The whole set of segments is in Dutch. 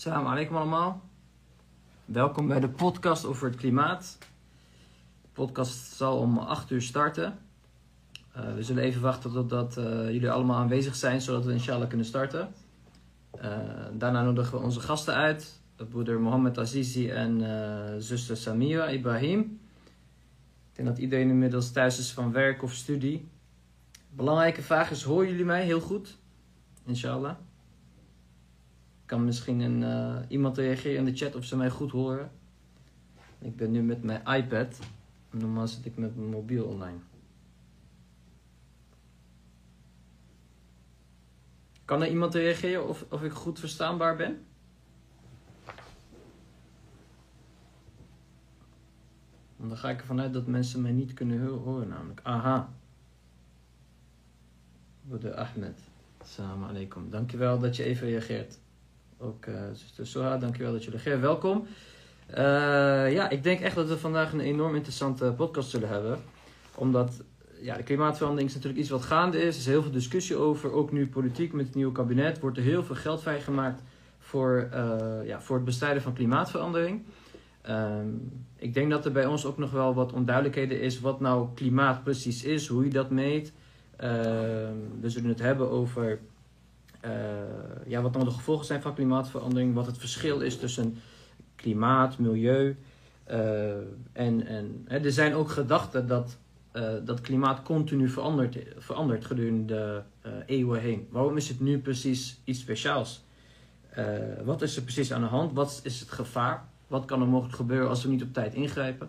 Salam alaikum allemaal. Welkom bij de podcast over het klimaat. De podcast zal om 8 uur starten. Uh, we zullen even wachten totdat uh, jullie allemaal aanwezig zijn, zodat we inshallah kunnen starten. Uh, daarna nodigen we onze gasten uit. Broeder Mohammed Azizi en zuster Samira Ibrahim. Ik denk dat iedereen inmiddels thuis is van werk of studie. Belangrijke vraag is, horen jullie mij heel goed? Inshallah kan misschien een, uh, iemand reageren in de chat of ze mij goed horen. Ik ben nu met mijn iPad. Normaal zit ik met mijn mobiel online. Kan er iemand reageren of, of ik goed verstaanbaar ben? Want dan ga ik ervan uit dat mensen mij niet kunnen horen, namelijk. Aha. Broeder Ahmed. Assalamu alaikum. Dankjewel dat je even reageert. Ook uh, zuster Soha, dankjewel dat jullie er Welkom. Uh, ja, ik denk echt dat we vandaag een enorm interessante podcast zullen hebben. Omdat ja, de klimaatverandering is natuurlijk iets wat gaande is. Er is heel veel discussie over. Ook nu politiek met het nieuwe kabinet wordt er heel veel geld vrijgemaakt voor, uh, ja, voor het bestrijden van klimaatverandering. Um, ik denk dat er bij ons ook nog wel wat onduidelijkheden is wat nou klimaat precies is, hoe je dat meet. Uh, we zullen het hebben over uh, ja, wat dan de gevolgen zijn van klimaatverandering, wat het verschil is tussen klimaat, milieu. Uh, en en hè, er zijn ook gedachten dat, uh, dat klimaat continu verandert, verandert gedurende de eeuwen heen. Waarom is het nu precies iets speciaals? wat is er precies aan de hand? Wat is het gevaar? Wat kan er mogelijk gebeuren als we niet op tijd ingrijpen?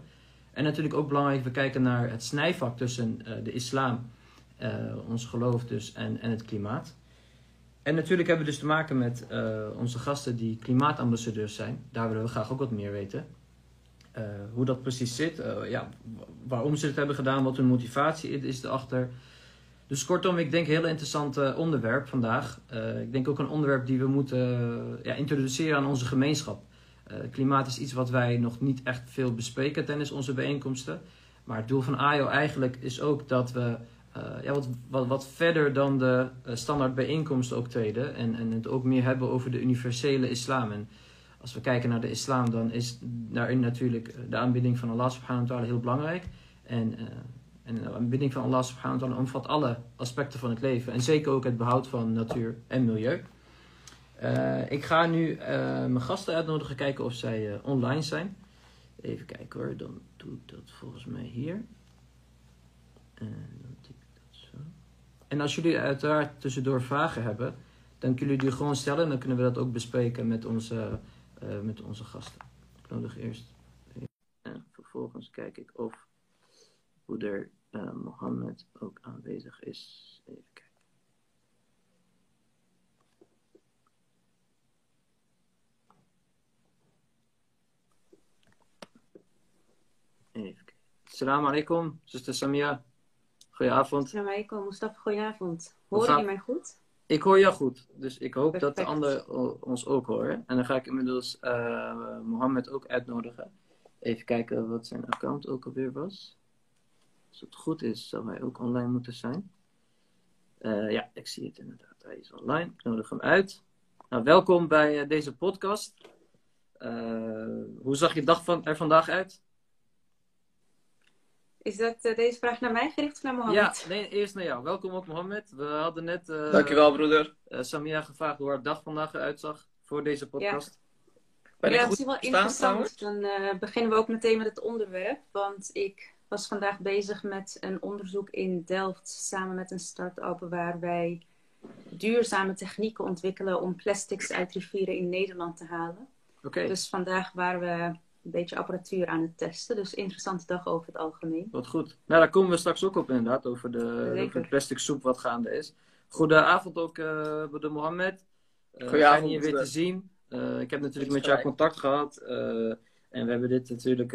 En natuurlijk ook belangrijk, we kijken naar het snijvak tussen de islam, ons geloof dus, en, en het klimaat. En natuurlijk hebben we dus te maken met uh, onze gasten die klimaatambassadeurs zijn. Daar willen we graag ook wat meer weten. Uh, hoe dat precies zit, uh, ja, waarom ze het hebben gedaan, wat hun motivatie is erachter. Dus kortom, ik denk een heel interessant onderwerp vandaag. ik denk ook een onderwerp die we moeten ja, introduceren aan onze gemeenschap. klimaat is iets wat wij nog niet echt veel bespreken tijdens onze bijeenkomsten. Maar het doel van AIO eigenlijk is ook dat we uh, ja, wat, wat, wat verder dan de uh, standaard bijeenkomsten ook. En, en het ook meer hebben over de universele islam. En als we kijken naar de islam, dan is daarin natuurlijk de aanbidding van Allah subhanahu wa ta'ala heel belangrijk. En, en de aanbidding van Allah subhanahu wa ta'ala omvat alle aspecten van het leven. En zeker ook het behoud van natuur en milieu. ik ga nu mijn gasten uitnodigen, kijken of zij online zijn. Even kijken hoor, dan doe ik dat volgens mij hier. En en als jullie uiteraard tussendoor vragen hebben, dan kunnen jullie die gewoon stellen en dan kunnen we dat ook bespreken met onze, uh, met onze gasten. Ik nodig eerst. En vervolgens kijk ik of broeder uh, Mohammed ook aanwezig is. Even kijken. Even kijken. Assalamu alaikum, zuster Samia. Goedenavond. Assalamualaikum, Mustafa, goedenavond. Hoor je mij goed? Ik hoor jou goed, dus ik hoop dat de anderen ons ook horen. En dan ga ik inmiddels uh, Mohammed ook uitnodigen. Even kijken wat zijn account ook alweer was. Als het goed is, zou hij ook online moeten zijn. Uh, ja, ik zie het inderdaad. Hij is online. Ik nodig hem uit. Nou, welkom bij uh, deze podcast. hoe zag je dag van, er vandaag uit? Is dat uh, deze vraag naar mij gericht of naar Mohammed? Ja, nee, eerst naar jou. Welkom ook Mohammed. We hadden net uh, Dankjewel, broeder. Uh, Samia gevraagd hoe haar dag vandaag eruit zag voor deze podcast. Ja, ja dat is wel interessant. Dan beginnen we ook meteen met het onderwerp. Want ik was vandaag bezig met een onderzoek in Delft samen met een start-up waar wij duurzame technieken ontwikkelen om plastics uit rivieren in Nederland te halen. Okay. Dus vandaag waren we een beetje apparatuur aan het testen. Dus interessante dag over het algemeen. Wat goed. Nou, daar komen we straks ook op inderdaad, over de, over de plastic soep wat gaande is. Goedenavond ook, uh, de Mohammed. Uh, fijn je weer te zien. Uh, ik heb natuurlijk met jou contact gehad. en we hebben dit natuurlijk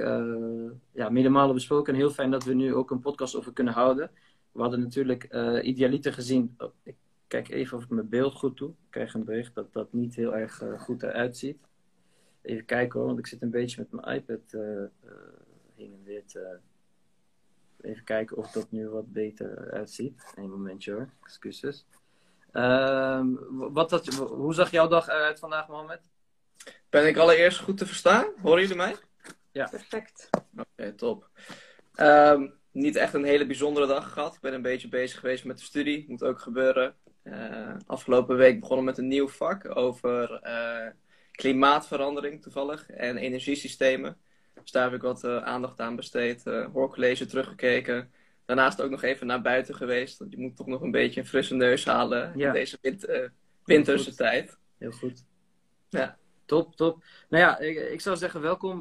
ja, meerdere besproken. En heel fijn dat we nu ook een podcast over kunnen houden. We hadden natuurlijk idealiter gezien. Oh, ik kijk even of ik mijn beeld goed doe. Ik krijg een bericht dat dat niet heel erg goed eruit ziet. Even kijken hoor, want ik zit een beetje met mijn iPad uh, heen en weer te... Even kijken of dat nu wat beter uitziet. Een momentje hoor, excuses. Uh, wat dat, hoe zag jouw dag eruit vandaag, Mohamed? Ben ik allereerst goed te verstaan? Horen jullie mij? Ja. Perfect. Oké, top. Um, niet echt een hele bijzondere dag gehad. Ik ben een beetje bezig geweest met de studie. Moet ook gebeuren. Uh, afgelopen week begonnen met een nieuw vak over uh, klimaatverandering toevallig en energiesystemen. Dus daar heb ik wat uh, aandacht aan besteed. hoorcollege teruggekeken. Daarnaast ook nog even naar buiten geweest. Want je moet toch nog een beetje een frisse neus halen in deze wind, winterse tijd. Heel goed. Ja. Top, top. Nou ja, ik, ik zou zeggen welkom.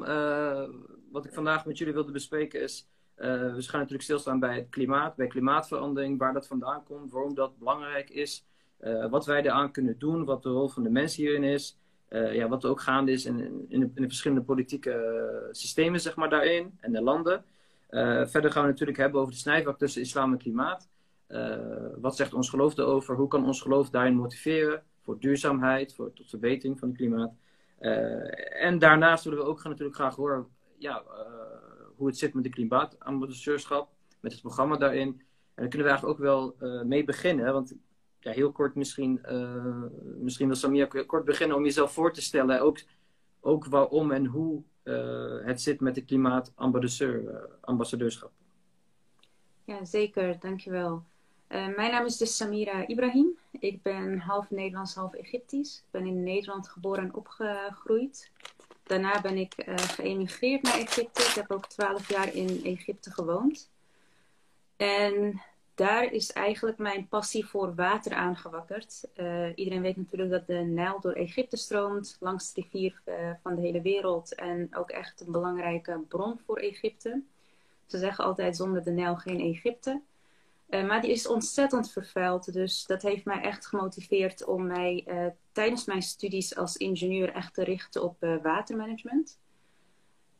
wat ik vandaag met jullie wilde bespreken is uh, we gaan natuurlijk stilstaan bij het klimaat, bij klimaatverandering, waar dat vandaan komt, waarom dat belangrijk is, uh, wat wij eraan kunnen doen, wat de rol van de mens hierin is, uh, ja, wat ook gaande is in, in, de, in de verschillende politieke systemen zeg maar, daarin en de landen. verder gaan we natuurlijk hebben over de snijvlak tussen islam en klimaat. wat zegt ons geloof erover? Hoe kan ons geloof daarin motiveren voor duurzaamheid, voor tot verbetering van het klimaat? en daarnaast willen we ook gaan natuurlijk graag horen ja, hoe het zit met de klimaatambassadeurschap, met het programma daarin. En daar kunnen we eigenlijk ook wel mee beginnen. Want heel kort misschien, uh, misschien wil Samia kort beginnen om jezelf voor te stellen. Ook, ook waarom en hoe uh, het zit met de klimaatambassadeurschap. Ja, zeker. Dankjewel. Uh, mijn naam is dus Samira Ibrahim. Ik ben half Nederlands, half Egyptisch. Ik ben in Nederland geboren en opgegroeid. Daarna ben ik geëmigreerd naar Egypte. Ik heb ook twaalf jaar in Egypte gewoond. En daar is eigenlijk mijn passie voor water aangewakkerd. Uh, iedereen weet natuurlijk dat de Nijl door Egypte stroomt, langs de rivier uh, van de hele wereld. En ook echt een belangrijke bron voor Egypte. Ze zeggen altijd zonder de Nijl geen Egypte. Uh, maar die is ontzettend vervuild. Dus dat heeft mij echt gemotiveerd om mij tijdens mijn studies als ingenieur echt te richten op watermanagement.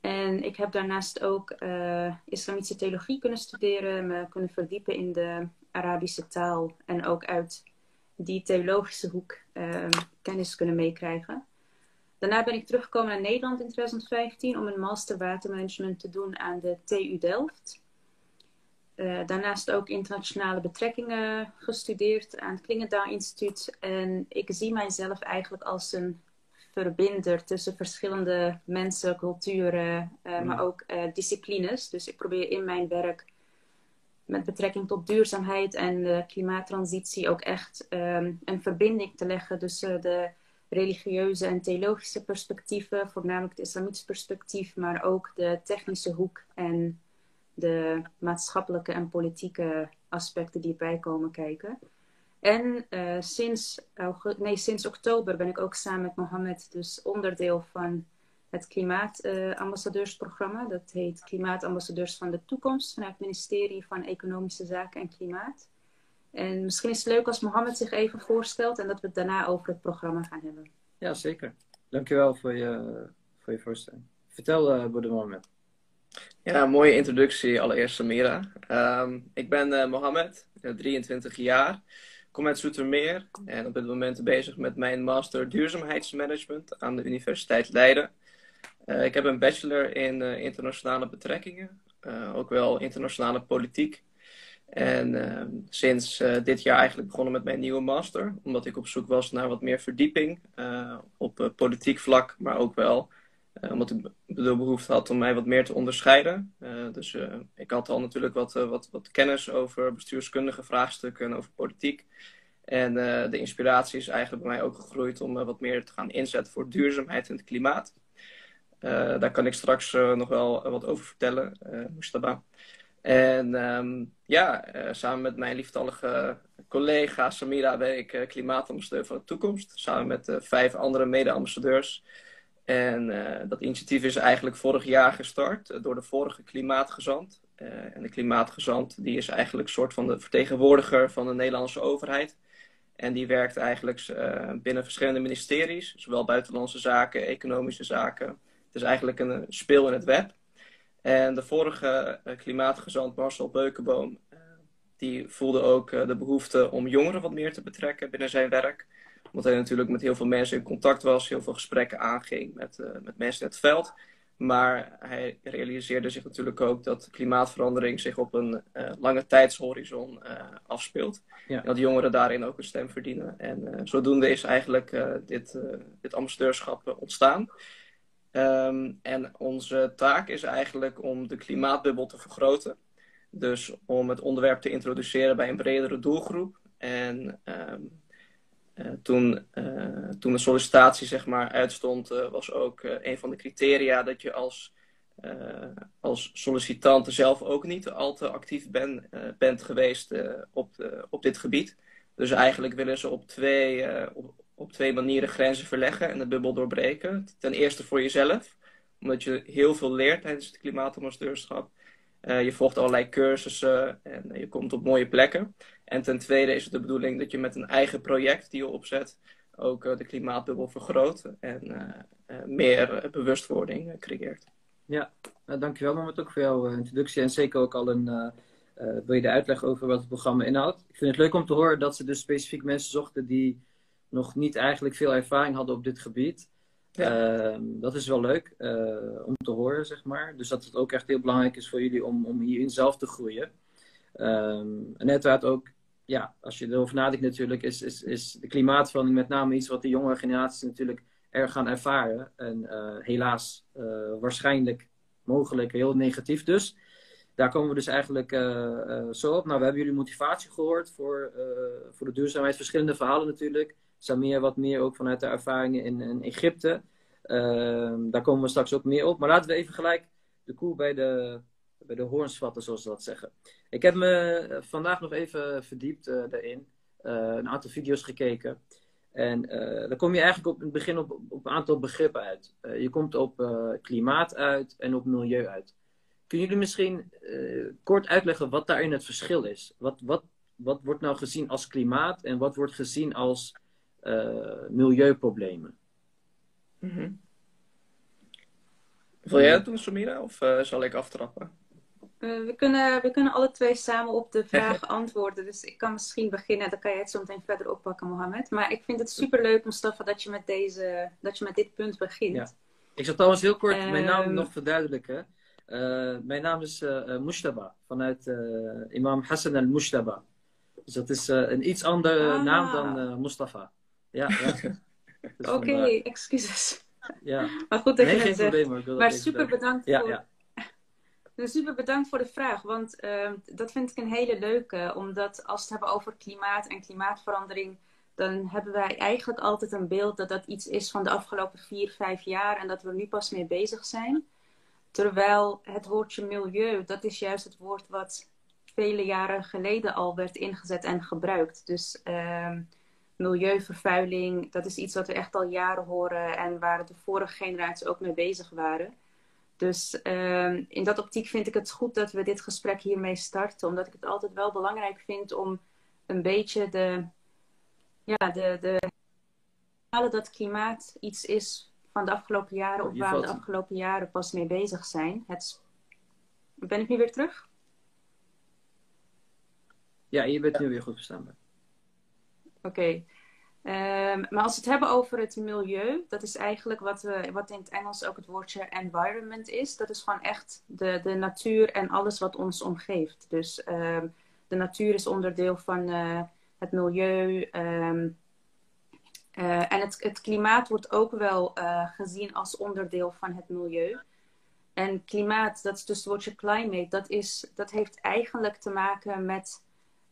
En ik heb daarnaast ook islamitische theologie kunnen studeren, me kunnen verdiepen in de Arabische taal en ook uit die theologische hoek kennis kunnen meekrijgen. Daarna ben ik teruggekomen naar Nederland in 2015 om een master watermanagement te doen aan de TU Delft. Uh, daarnaast ook internationale betrekkingen gestudeerd aan het Klingendaal Instituut. En ik zie mijzelf eigenlijk als een verbinder tussen verschillende mensen, culturen, uh, maar ook uh, disciplines. Dus ik probeer in mijn werk met betrekking tot duurzaamheid en de klimaattransitie ook echt um, een verbinding te leggen tussen de religieuze en theologische perspectieven, voornamelijk het islamitisch perspectief, maar ook de technische hoek en de maatschappelijke en politieke aspecten die erbij komen kijken. En uh, sinds, nee, sinds oktober ben ik ook samen met Mohammed dus onderdeel van het Klimaatambassadeursprogramma. Uh, dat heet Klimaatambassadeurs van de Toekomst vanuit het ministerie van Economische Zaken en Klimaat. En misschien is het leuk als Mohammed zich even voorstelt en dat we het daarna over het programma gaan hebben. Ja, zeker. Dankjewel voor je, voor je voorstelling. Vertel, uh, Broeder Mohammed. Ja, mooie introductie allereerst Samira. Um, ik ben uh, Mohammed, 23 jaar, kom uit Zoetermeer en op dit moment bezig met mijn master duurzaamheidsmanagement aan de Universiteit Leiden. Uh, ik heb een bachelor in uh, internationale betrekkingen, ook wel internationale politiek. En ehm, sinds dit jaar eigenlijk begonnen met mijn nieuwe master, omdat ik op zoek was naar wat meer verdieping op politiek vlak, maar ook wel omdat ik de behoefte had om mij wat meer te onderscheiden. Dus ik had al natuurlijk wat, wat, wat kennis over bestuurskundige vraagstukken en over politiek. En de inspiratie is eigenlijk bij mij ook gegroeid om wat meer te gaan inzetten voor duurzaamheid en het klimaat. daar kan ik straks nog wel wat over vertellen, Mustafa. En um, ja, samen met mijn lieftallige collega Samira ben ik klimaatambassadeur van de toekomst. Samen met vijf andere mede-ambassadeurs. En dat initiatief is eigenlijk vorig jaar gestart door de vorige klimaatgezant. En de klimaatgezant die is eigenlijk een soort van de vertegenwoordiger van de Nederlandse overheid. En die werkt eigenlijk binnen verschillende ministeries, zowel buitenlandse zaken, economische zaken. Het is eigenlijk een speel in het web. En de vorige klimaatgezant Marcel Beukenboom, die voelde ook de behoefte om jongeren wat meer te betrekken binnen zijn werk omdat hij natuurlijk met heel veel mensen in contact was, heel veel gesprekken aanging met, met mensen in het veld. Maar hij realiseerde zich natuurlijk ook dat klimaatverandering zich op een uh, lange tijdshorizon uh, afspeelt. Ja. En dat jongeren daarin ook een stem verdienen. En uh, zodoende is eigenlijk dit, dit ambassadeurschap ontstaan. Um, en onze taak is eigenlijk om de klimaatbubbel te vergroten. Dus om het onderwerp te introduceren bij een bredere doelgroep. En um, uh, toen, uh, toen de sollicitatie zeg maar, uitstond, uh, was ook een van de criteria dat je als, als sollicitant zelf ook niet al te actief ben, bent geweest op, de, op dit gebied. Dus eigenlijk willen ze op twee, op, twee manieren grenzen verleggen en de bubbel doorbreken. Ten eerste voor jezelf, omdat je heel veel leert tijdens het klimaatambassadeurschap. Je volgt allerlei cursussen en je komt op mooie plekken. En ten tweede is het de bedoeling dat je met een eigen project die je opzet ook uh, de klimaatbubbel vergroot en uh, meer bewustwording creëert. Ja, nou, dankjewel Moment ook voor jouw introductie en zeker ook al een brede uitleg over wat het programma inhoudt. Ik vind het leuk om te horen dat ze dus specifiek mensen zochten die nog niet eigenlijk veel ervaring hadden op dit gebied. Ehm, dat is wel leuk uh, om te horen, zeg maar. Dus dat het ook echt heel belangrijk is voor jullie om, om hierin zelf te groeien. Um, en uiteraard ook, ja, als je erover nadenkt natuurlijk, is, is, is de klimaatverandering met name iets wat de jongere generaties natuurlijk erg gaan ervaren. En uh, helaas uh, waarschijnlijk mogelijk heel negatief dus. Daar komen we dus eigenlijk zo op. Nou, we hebben jullie motivatie gehoord voor, voor de duurzaamheid. Verschillende verhalen natuurlijk. Samir wat meer ook vanuit de ervaringen in, in Egypte. Ehm, daar komen we straks ook meer op. Maar laten we even gelijk de koe bij de, bij de hoorns vatten, zoals ze dat zeggen. Ik heb me vandaag nog even verdiept uh, daarin. Uh, een aantal video's gekeken. En uh, dan kom je eigenlijk op het begin op, op een aantal begrippen uit. je komt op klimaat uit en op milieu uit. Kunnen jullie misschien kort uitleggen wat daarin het verschil is? Wat, wat, wat wordt nou gezien als klimaat en wat wordt gezien als uh, milieuproblemen. Mm -hmm. Wil jij het doen, Samira, of uh, zal ik aftrappen? Uh, we, kunnen, we kunnen alle twee samen op de vraag antwoorden. Dus ik kan misschien beginnen, dan kan jij het zo meteen verder oppakken, Mohammed. Maar ik vind het super leuk, Mustafa, dat je met, deze, dat je met dit punt begint. Ja. Ik zal trouwens heel kort mijn naam ehm, nog verduidelijken. Uh, mijn naam is uh, Mushtaba, vanuit Imam Hassan al-Mushtaba. Dus dat is een iets andere ah. naam dan Mustafa. Ja, ja. Oké, okay, excuses. Ja. Maar goed dat nee, je het zegt. Maar super bedankt ja, voor... Ja. Dus super bedankt voor de vraag, want uh, dat vind ik een hele leuke. Omdat als we het hebben over klimaat en klimaatverandering, dan hebben wij eigenlijk altijd een beeld dat dat iets is van de afgelopen vier, vijf jaar en dat we nu pas mee bezig zijn. Terwijl het woordje milieu, dat is juist het woord wat vele jaren geleden al werd ingezet en gebruikt. Dus uh, milieuvervuiling, dat is iets wat we echt al jaren horen en waar de vorige generaties ook mee bezig waren. Dus uh, in dat optiek vind ik het goed dat we dit gesprek hiermee starten, omdat ik het altijd wel belangrijk vind om een beetje de, ja, de, de dat klimaat iets is van de afgelopen jaren of waar we de afgelopen jaren pas mee bezig zijn. Het... Ben ik nu weer terug? Ja, je bent nu weer goed verstaanbaar. Oké. Ehm, maar als we het hebben over het milieu, dat is eigenlijk wat, we, wat in het Engels ook het woordje environment is. Dat is gewoon echt de, de natuur en alles wat ons omgeeft. Dus ehm, de natuur is onderdeel van uh, het milieu. Um, uh, en het, het, klimaat wordt ook wel uh, gezien als onderdeel van het milieu. En klimaat, dat is dus het woordje climate, dat, is, dat heeft eigenlijk te maken met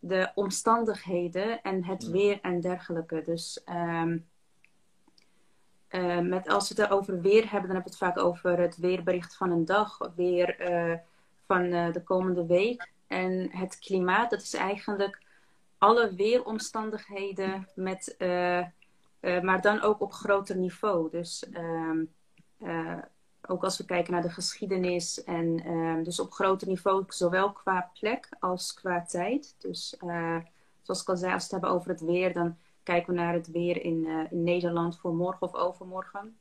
de omstandigheden en het weer en dergelijke. Dus um, uh, met, als we het over weer hebben, dan hebben we het vaak over het weerbericht van een dag, weer uh, van uh, de komende week. En het klimaat, dat is eigenlijk alle weeromstandigheden, met, maar dan ook op groter niveau. Dus um, ook als we kijken naar de geschiedenis en uh, dus op groter niveau, zowel qua plek als qua tijd. Dus uh, zoals ik al zei, als we het hebben over het weer, dan kijken we naar het weer in, uh, in Nederland voor morgen of overmorgen.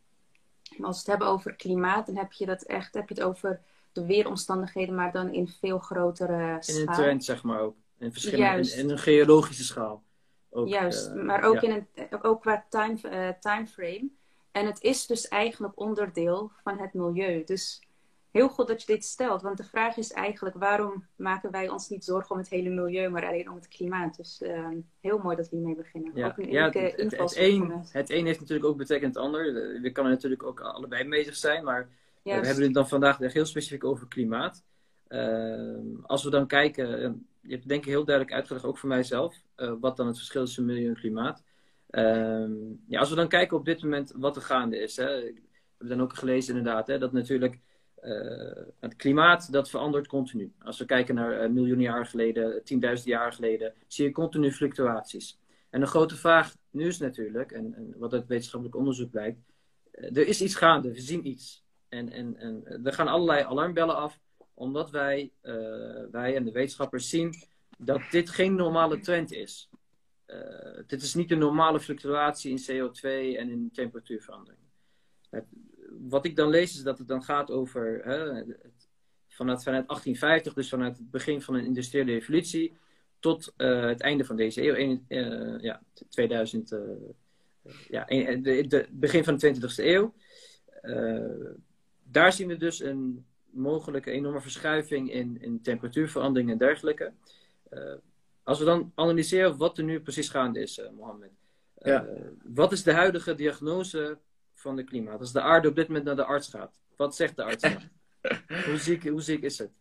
Maar als we het hebben over klimaat, dan heb je dat echt, heb je het over de weeromstandigheden, maar dan in veel grotere schaal. In een trend, zeg maar ook. In, verschillende, in, in, een geologische schaal. Ook, Juist, maar ook, in een, ook qua time, time frame. En het is dus eigenlijk onderdeel van het milieu. Dus heel goed dat je dit stelt. Want de vraag is eigenlijk, waarom maken wij ons niet zorgen om het hele milieu, maar alleen om het klimaat? Dus ehm, heel mooi dat we hiermee beginnen. Ja, ook een ja het, het, het, een, het een heeft natuurlijk ook betekend het ander. We kunnen natuurlijk ook allebei bezig zijn, maar we hebben het dan vandaag heel specifiek over klimaat. Ehm, als we dan kijken, ehm, je hebt denk ik heel duidelijk uitgelegd, ook voor mijzelf, uh, wat dan het verschil is tussen milieu en klimaat. Ja, als we dan kijken op dit moment wat er gaande is. Hè, we hebben dan ook gelezen inderdaad, hè, dat natuurlijk uh, het klimaat dat verandert continu. Als we kijken naar uh, miljoenen jaar geleden, tienduizend jaar geleden, zie je continu fluctuaties. En de grote vraag nu is natuurlijk, en, en wat uit wetenschappelijk onderzoek blijkt, uh, er is iets gaande, we zien iets. En, en, en er gaan allerlei alarmbellen af, omdat wij, wij en de wetenschappers zien dat dit geen normale trend is. Dit is niet een normale fluctuatie in CO2 en in temperatuurverandering wat ik dan lees is dat het dan gaat over hè, vanuit, vanuit 1850, dus vanuit het begin van een industriële revolutie, tot uh, het einde van deze eeuw, uh, ja, 2000, uh, ja, het begin van de 20e eeuw. daar zien we dus een mogelijke enorme verschuiving in, in temperatuurverandering en dergelijke. Als we dan analyseren wat er nu precies gaande is, Mohammed. Ja. Wat is de huidige diagnose van de klimaat. Als de aarde op dit moment naar de arts gaat, wat zegt de arts hoe, ziek, hoe ziek is het?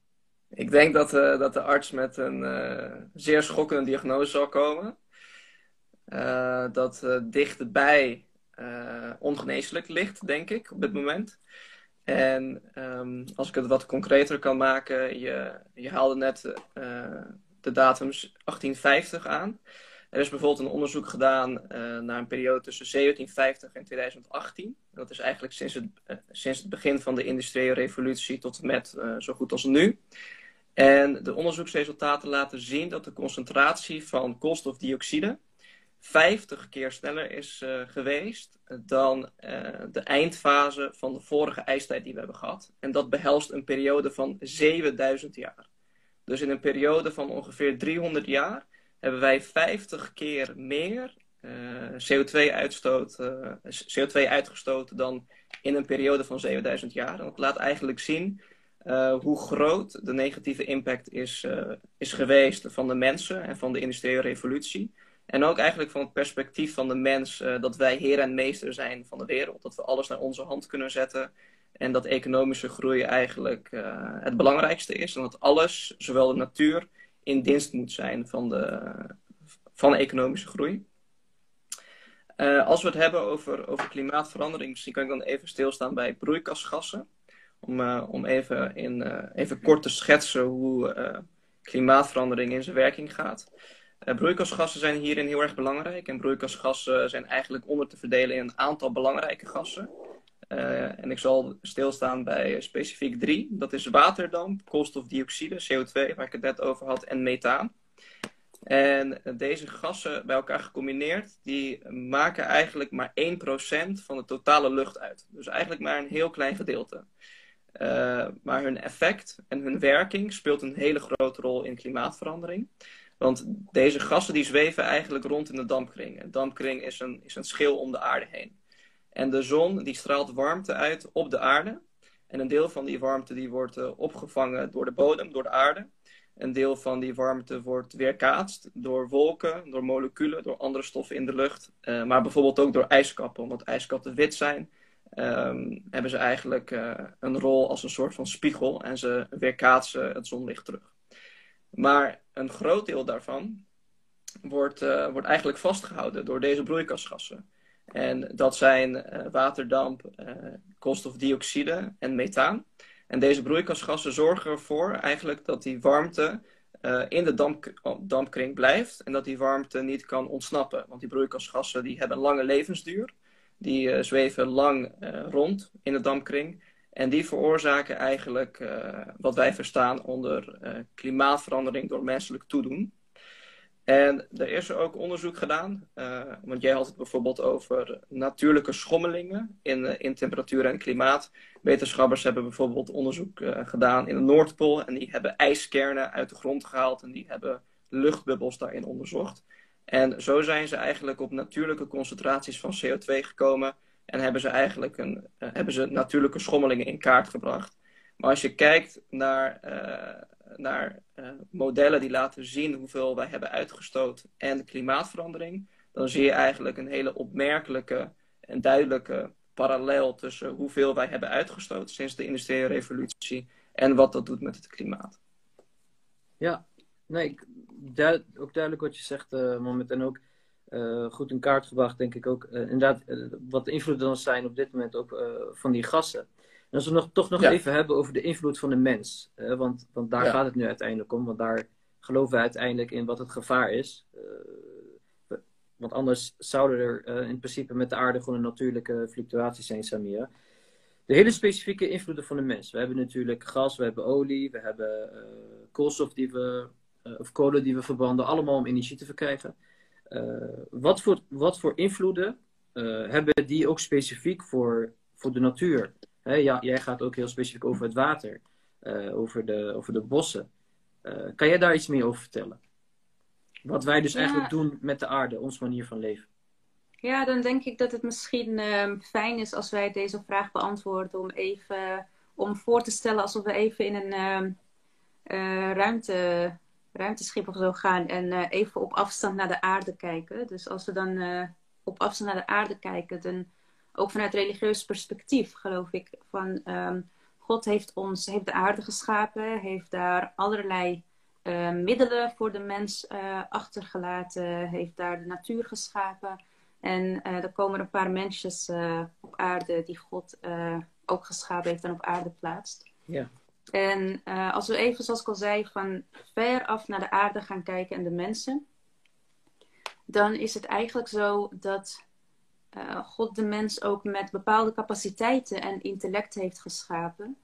Ik denk dat, uh, dat de arts met een uh, zeer schokkende diagnose zal komen. Uh, dat dichtbij ongeneeslijk ligt, denk ik, op dit moment. En um, als ik het wat concreter kan maken, je, je haalde net de datum 1850 aan. Er is bijvoorbeeld een onderzoek gedaan uh, naar een periode tussen 1750 en 2018. Dat is eigenlijk sinds het, uh, sinds het begin van de industriële revolutie tot en met uh, zo goed als nu. En de onderzoeksresultaten laten zien dat de concentratie van koolstofdioxide 50 keer sneller is geweest dan de eindfase van de vorige ijstijd die we hebben gehad. En dat behelst een periode van 7000 jaar. Dus in een periode van ongeveer 300 jaar hebben wij 50 keer meer uh, CO2-uitstoot, uh, CO2 uitgestoten dan in een periode van 7000 jaar. En dat laat eigenlijk zien uh, hoe groot de negatieve impact is, is geweest van de mensen en van de industriële revolutie. En ook eigenlijk van het perspectief van de mens dat wij heer en meester zijn van de wereld. Dat we alles naar onze hand kunnen zetten. En dat economische groei eigenlijk het belangrijkste is. En dat alles, zowel de natuur in dienst moet zijn van de, van economische groei. Uh, als we het hebben over, over klimaatverandering, misschien kan ik dan even stilstaan bij broeikasgassen. Om, uh, om even, in, even kort te schetsen hoe klimaatverandering in zijn werking gaat. broeikasgassen zijn hierin heel erg belangrijk. En broeikasgassen zijn eigenlijk onder te verdelen in een aantal belangrijke gassen. En ik zal stilstaan bij specifiek drie. Dat is waterdamp, koolstofdioxide, CO2, waar ik het net over had, en methaan. En deze gassen bij elkaar gecombineerd, die maken eigenlijk maar 1% van de totale lucht uit. Dus eigenlijk maar een heel klein gedeelte. Uh, maar hun effect en hun werking speelt een hele grote rol in klimaatverandering. Want deze gassen die zweven eigenlijk rond in de dampkring. Een dampkring is een, is een schil om de aarde heen. En de zon die straalt warmte uit op de aarde. En een deel van die warmte die wordt uh, opgevangen door de bodem, door de aarde. Een deel van die warmte wordt weerkaatst door wolken, door moleculen, door andere stoffen in de lucht. Uh, maar bijvoorbeeld ook door ijskappen. Omdat ijskappen wit zijn, um, hebben ze eigenlijk uh, een rol als een soort van spiegel. En ze weerkaatsen het zonlicht terug. Maar een groot deel daarvan wordt, wordt eigenlijk vastgehouden door deze broeikasgassen. En dat zijn waterdamp, koolstofdioxide en methaan. En deze broeikasgassen zorgen ervoor eigenlijk dat die warmte uh, in de damp, dampkring blijft en dat die warmte niet kan ontsnappen. Want die broeikasgassen die hebben een lange levensduur. Die zweven lang rond in de dampkring. En die veroorzaken eigenlijk wat wij verstaan onder klimaatverandering door menselijk toedoen. En er is ook onderzoek gedaan, uh, want jij had het bijvoorbeeld over natuurlijke schommelingen in, in temperatuur en klimaat. Wetenschappers hebben bijvoorbeeld onderzoek uh, gedaan in de Noordpool en die hebben ijskernen uit de grond gehaald en die hebben luchtbubbels daarin onderzocht. En zo zijn ze eigenlijk op natuurlijke concentraties van CO2 gekomen En hebben ze eigenlijk een, hebben ze natuurlijke schommelingen in kaart gebracht. Maar als je kijkt naar, naar modellen die laten zien hoeveel wij hebben uitgestoten en klimaatverandering, dan zie je eigenlijk een hele opmerkelijke en duidelijke parallel tussen hoeveel wij hebben uitgestoten sinds de industriële revolutie en wat dat doet met het klimaat. Ja, nee, ook duidelijk wat je zegt, uh. En ook uh, goed in kaart gebracht, denk ik ook. Inderdaad, wat de invloeden dan zijn op dit moment ook van die gassen. En als we nog, toch nog even hebben over de invloed van de mens. want, want daar gaat het nu uiteindelijk om. Want daar geloven we uiteindelijk in wat het gevaar is. Want anders zouden er uh, in principe met de aarde gewoon een natuurlijke fluctuaties zijn, Samira. De hele specifieke invloeden van de mens. We hebben natuurlijk gas, we hebben olie, we hebben uh, koolstof die we, of kolen die we verbranden, allemaal om energie te verkrijgen. wat, voor, wat voor invloeden hebben die ook specifiek voor, voor de natuur? Hè, ja, jij gaat ook heel specifiek over het water, over, de, over de bossen. kan jij daar iets meer over vertellen? Wat wij dus eigenlijk doen met de aarde, onze manier van leven. Ja, dan denk ik dat het misschien uh, fijn is als wij deze vraag beantwoorden om even om voor te stellen alsof we even in een uh, ruimte, ruimteschip of zo gaan en even op afstand naar de aarde kijken. Dus als we dan eh, op afstand naar de aarde kijken, dan ook vanuit religieus perspectief geloof ik van um, God heeft ons, heeft de aarde geschapen, heeft daar allerlei uh, middelen voor de mens uh, achtergelaten, heeft daar de natuur geschapen. En uh, er komen een paar mensjes op aarde die God ook geschapen heeft en op aarde plaatst. Ja. En als we even, zoals ik al zei, van ver af naar de aarde gaan kijken en de mensen, dan is het eigenlijk zo dat God de mens ook met bepaalde capaciteiten en intellect heeft geschapen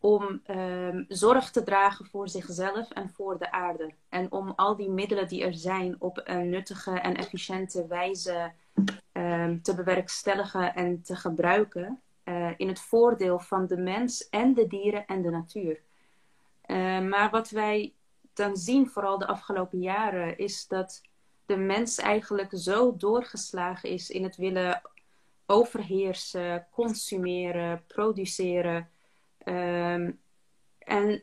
om um, zorg te dragen voor zichzelf en voor de aarde. En om al die middelen die er zijn op een nuttige en efficiënte wijze um, te bewerkstelligen en te gebruiken uh, in het voordeel van de mens en de dieren en de natuur. Uh, maar wat wij dan zien, vooral de afgelopen jaren, is dat de mens eigenlijk zo doorgeslagen is in het willen overheersen, consumeren, produceren Um, en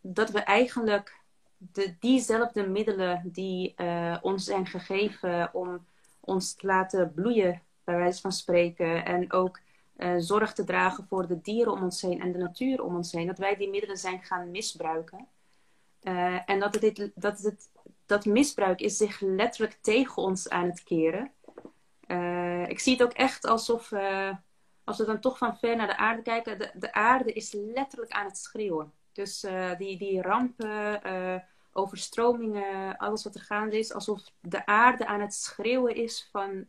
dat we eigenlijk de, diezelfde middelen die uh, ons zijn gegeven om ons te laten bloeien, bij wijze van spreken, en ook uh, zorg te dragen voor de dieren om ons heen en de natuur om ons heen, dat wij die middelen zijn gaan misbruiken. Uh, en dat, het, dat, het, dat misbruik is zich letterlijk tegen ons aan het keren. ik zie het ook echt alsof als we dan toch van ver naar de aarde kijken, de, de aarde is letterlijk aan het schreeuwen. Dus uh, die, die rampen, overstromingen, alles wat er gaande is, alsof de aarde aan het schreeuwen is van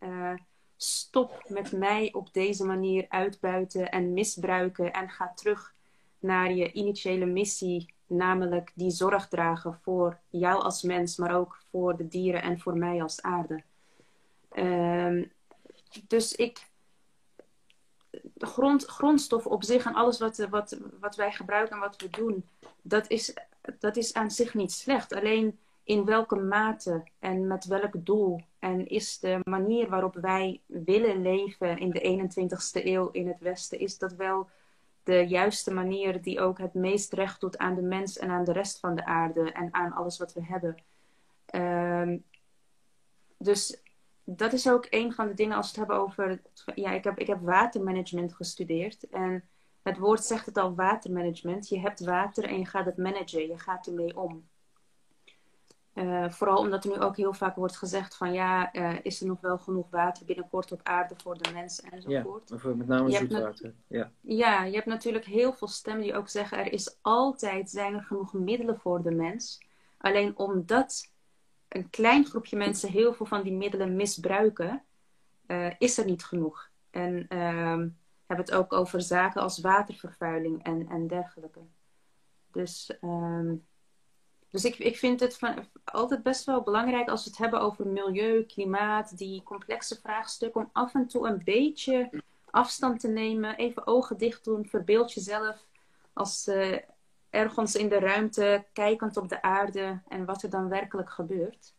stop met mij op deze manier uitbuiten en misbruiken en ga terug naar je initiële missie, namelijk die zorg dragen voor jou als mens, maar ook voor de dieren en voor mij als aarde. Ehm, dus ik, grond, grondstof op zich en alles wat, wat, wat wij gebruiken en wat we doen, dat is, dat is aan zich niet slecht. Alleen in welke mate en met welk doel. En is de manier waarop wij willen leven in de 21ste eeuw in het Westen, is dat wel de juiste manier die ook het meest recht doet aan de mens en aan de rest van de aarde en aan alles wat we hebben. Um, dus dat is ook een van de dingen als we het hebben over. Ja, ik heb, ik heb watermanagement gestudeerd. En het woord zegt het al, watermanagement. Je hebt water en je gaat het managen. Je gaat ermee om. Uh, vooral omdat er nu ook heel vaak wordt gezegd van ja, uh, is er nog wel genoeg water binnenkort op aarde voor de mensen enzovoort. Ja, met name zoetwater. Ja. ja, je hebt natuurlijk heel veel stemmen die ook zeggen er is altijd, zijn er genoeg middelen voor de mens. Alleen omdat een klein groepje mensen heel veel van die middelen misbruiken, uh, is er niet genoeg. En uh, hebben het ook over zaken als watervervuiling en, en dergelijke. Dus, um, dus ik, ik vind het altijd best wel belangrijk als we het hebben over milieu, klimaat, die complexe vraagstukken, om af en toe een beetje afstand te nemen, even ogen dicht doen, verbeeld jezelf als uh, ergens in de ruimte, kijkend op de aarde en wat er dan werkelijk gebeurt.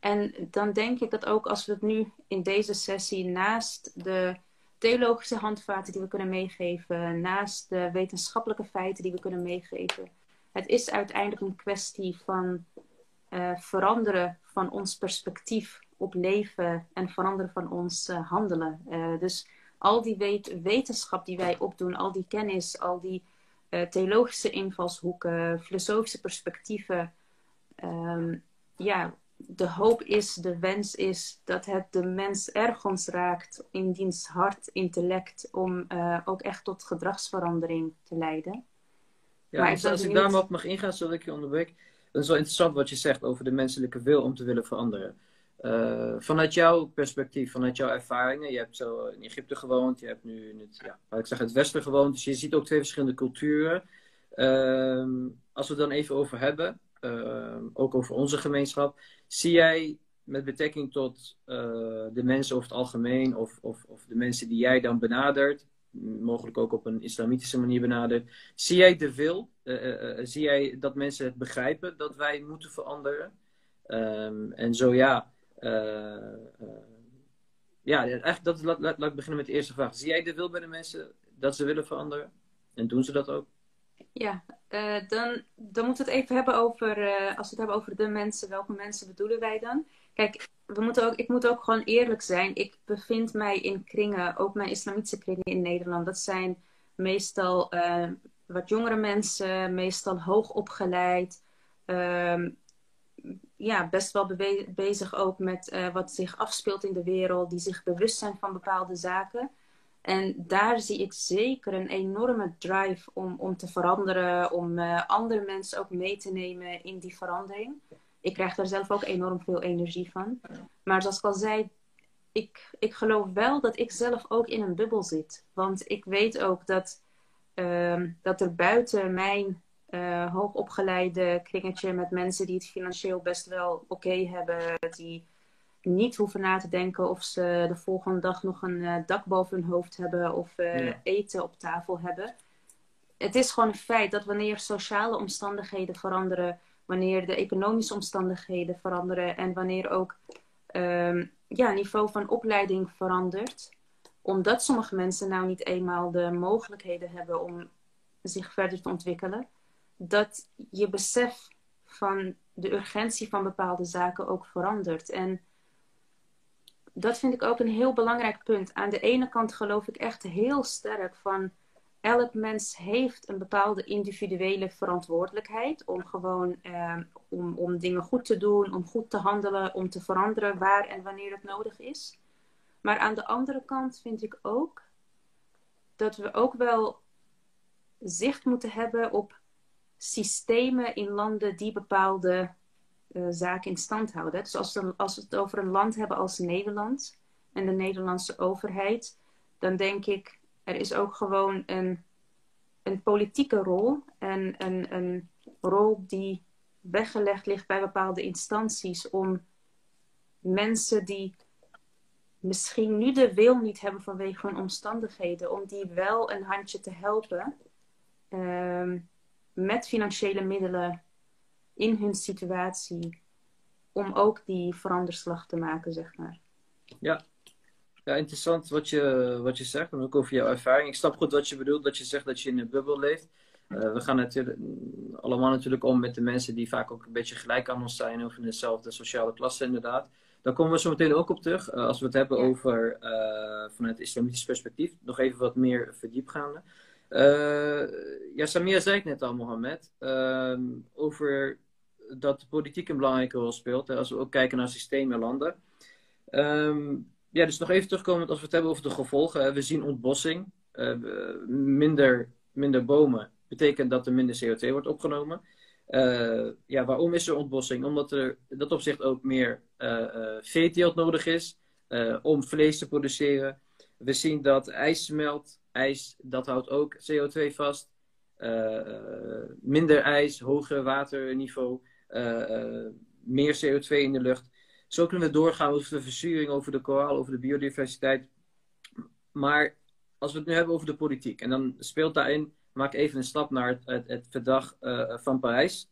En dan denk ik dat ook als we het nu in deze sessie naast de theologische handvaten die we kunnen meegeven, naast de wetenschappelijke feiten die we kunnen meegeven, het is uiteindelijk een kwestie van uh, veranderen van ons perspectief op leven en veranderen van ons uh, handelen. Uh, dus al die wet wetenschap die wij opdoen, al die kennis, al die theologische invalshoeken, filosofische perspectieven, um, ja, de hoop is, de wens is dat het de mens ergens raakt in diens hart, intellect, om ook echt tot gedragsverandering te leiden. Ja, maar dus als ik daar op mag ingaan, zodat ik je onderbreek. Het is wel interessant wat je zegt over de menselijke wil om te willen veranderen. Uh, vanuit jouw perspectief, vanuit jouw ervaringen, je hebt zo in Egypte gewoond, je hebt nu in het, ja, ik zeg, het Westen gewoond, dus je ziet ook twee verschillende culturen. Uh, als we het dan even over hebben, uh, ook over onze gemeenschap, zie jij met betrekking tot uh, de mensen over het algemeen, of, of, of de mensen die jij dan benadert, mogelijk ook op een islamitische manier benadert, zie jij de wil, uh, zie jij dat mensen het begrijpen dat wij moeten veranderen? Um, en zo ja, ja, eigenlijk dat, laat, laat, ik beginnen met de eerste vraag. Zie jij de wil bij de mensen dat ze willen veranderen? En doen ze dat ook? Ja, dan, dan moeten we het even hebben over, als we het hebben over de mensen, welke mensen bedoelen wij dan? Kijk, we moeten ook, ik moet ook gewoon eerlijk zijn. Ik bevind mij in kringen, ook mijn islamitische kringen in Nederland. Dat zijn meestal uh, wat jongere mensen, meestal hoog opgeleid. Ehm, ja, best wel bezig ook met wat zich afspeelt in de wereld, die zich bewust zijn van bepaalde zaken. En daar zie ik zeker een enorme drive om, om te veranderen, om uh, andere mensen ook mee te nemen in die verandering. Ik krijg daar zelf ook enorm veel energie van. Maar zoals ik al zei, ik, ik geloof wel dat ik zelf ook in een bubbel zit. Want ik weet ook dat, uh, dat er buiten mijn uh, hoogopgeleide kringetje met mensen die het financieel best wel oké okay hebben, die niet hoeven na te denken of ze de volgende dag nog een uh, dak boven hun hoofd hebben of uh, eten op tafel hebben. Het is gewoon een feit dat wanneer sociale omstandigheden veranderen, wanneer de economische omstandigheden veranderen en wanneer ook um, ja, niveau van opleiding verandert, omdat sommige mensen nou niet eenmaal de mogelijkheden hebben om zich verder te ontwikkelen, dat je besef van de urgentie van bepaalde zaken ook verandert. En dat vind ik ook een heel belangrijk punt. Aan de ene kant geloof ik echt heel sterk van elk mens heeft een bepaalde individuele verantwoordelijkheid om gewoon eh, om, om dingen goed te doen, om goed te handelen, om te veranderen waar en wanneer het nodig is. Maar aan de andere kant vind ik ook dat we ook wel zicht moeten hebben op systemen in landen die bepaalde uh, zaken in stand houden. Dus als, we, als we het over een land hebben als Nederland en de Nederlandse overheid, dan denk ik, er is ook gewoon een, een politieke rol en een, een rol die weggelegd ligt bij bepaalde instanties om mensen die misschien nu de wil niet hebben vanwege hun omstandigheden, om die wel een handje te helpen uh, met financiële middelen in hun situatie om ook die veranderslag te maken, zeg maar. Ja, ja interessant wat je, wat je zegt en ook over jouw ervaring. Ik snap goed wat je bedoelt, dat je zegt dat je in een bubbel leeft. Uh, we gaan natuurlijk allemaal natuurlijk om met de mensen die vaak ook een beetje gelijk aan ons zijn of in dezelfde sociale klasse inderdaad. Daar komen we zo meteen ook op terug. Uh, als we het hebben over uh, vanuit islamitisch perspectief. Nog even wat meer verdiepgaande. ja, Samia zei het net al, Mohammed. Ehm, over dat de politiek een belangrijke rol speelt. Als we ook kijken naar systemen en landen. Ehm, ja, dus nog even terugkomen als we het hebben over de gevolgen. We zien ontbossing. Uh, minder, minder bomen betekent dat er minder CO2 wordt opgenomen. Uh, ja, waarom is er ontbossing? Omdat er in dat opzicht ook meer uh, veeteelt nodig is om vlees te produceren. We zien dat ijs smelt. IJs, dat houdt ook CO2 vast. minder ijs, hoger waterniveau. Eh, eh, meer CO2 in de lucht. Zo kunnen we doorgaan over de verzuring, over de koraal, over de biodiversiteit. Maar als we het nu hebben over de politiek, en dan speelt daarin, maak even een stap naar het, het, verdrag uh, van Parijs.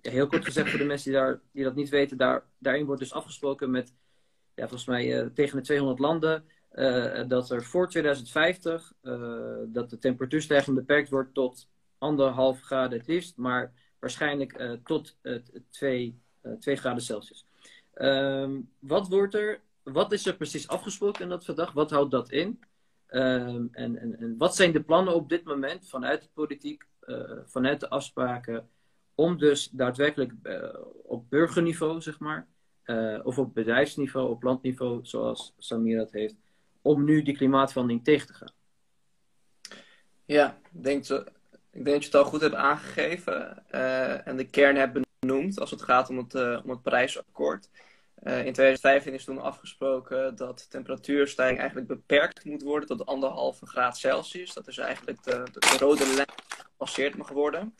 ja, heel kort gezegd voor de mensen die, daar, die dat niet weten, daar, daarin wordt dus afgesproken met ja, volgens mij tegen de 200 landen dat er voor 2050 dat de temperatuurstijging beperkt wordt tot anderhalf graden het liefst, maar waarschijnlijk tot 2 graden Celsius. Ehm, wat, wordt er, wat is er precies afgesproken in dat verdrag? Wat houdt dat in? Ehm, en, en, en wat zijn de plannen op dit moment vanuit de politiek, uh, vanuit de afspraken, om dus daadwerkelijk uh, op burgerniveau, zeg maar, of op bedrijfsniveau, op landniveau, zoals Samir dat heeft, om nu die klimaatverandering tegen te gaan? Ja, ik denk, zo, ik denk dat je het al goed hebt aangegeven en de kern hebt benoemd als het gaat om het, om het Parijsakkoord. Uh, in 2015 is toen afgesproken dat temperatuurstijging eigenlijk beperkt moet worden tot anderhalve graad Celsius. Dat is eigenlijk de, de, rode lijn gepasseerd mag worden.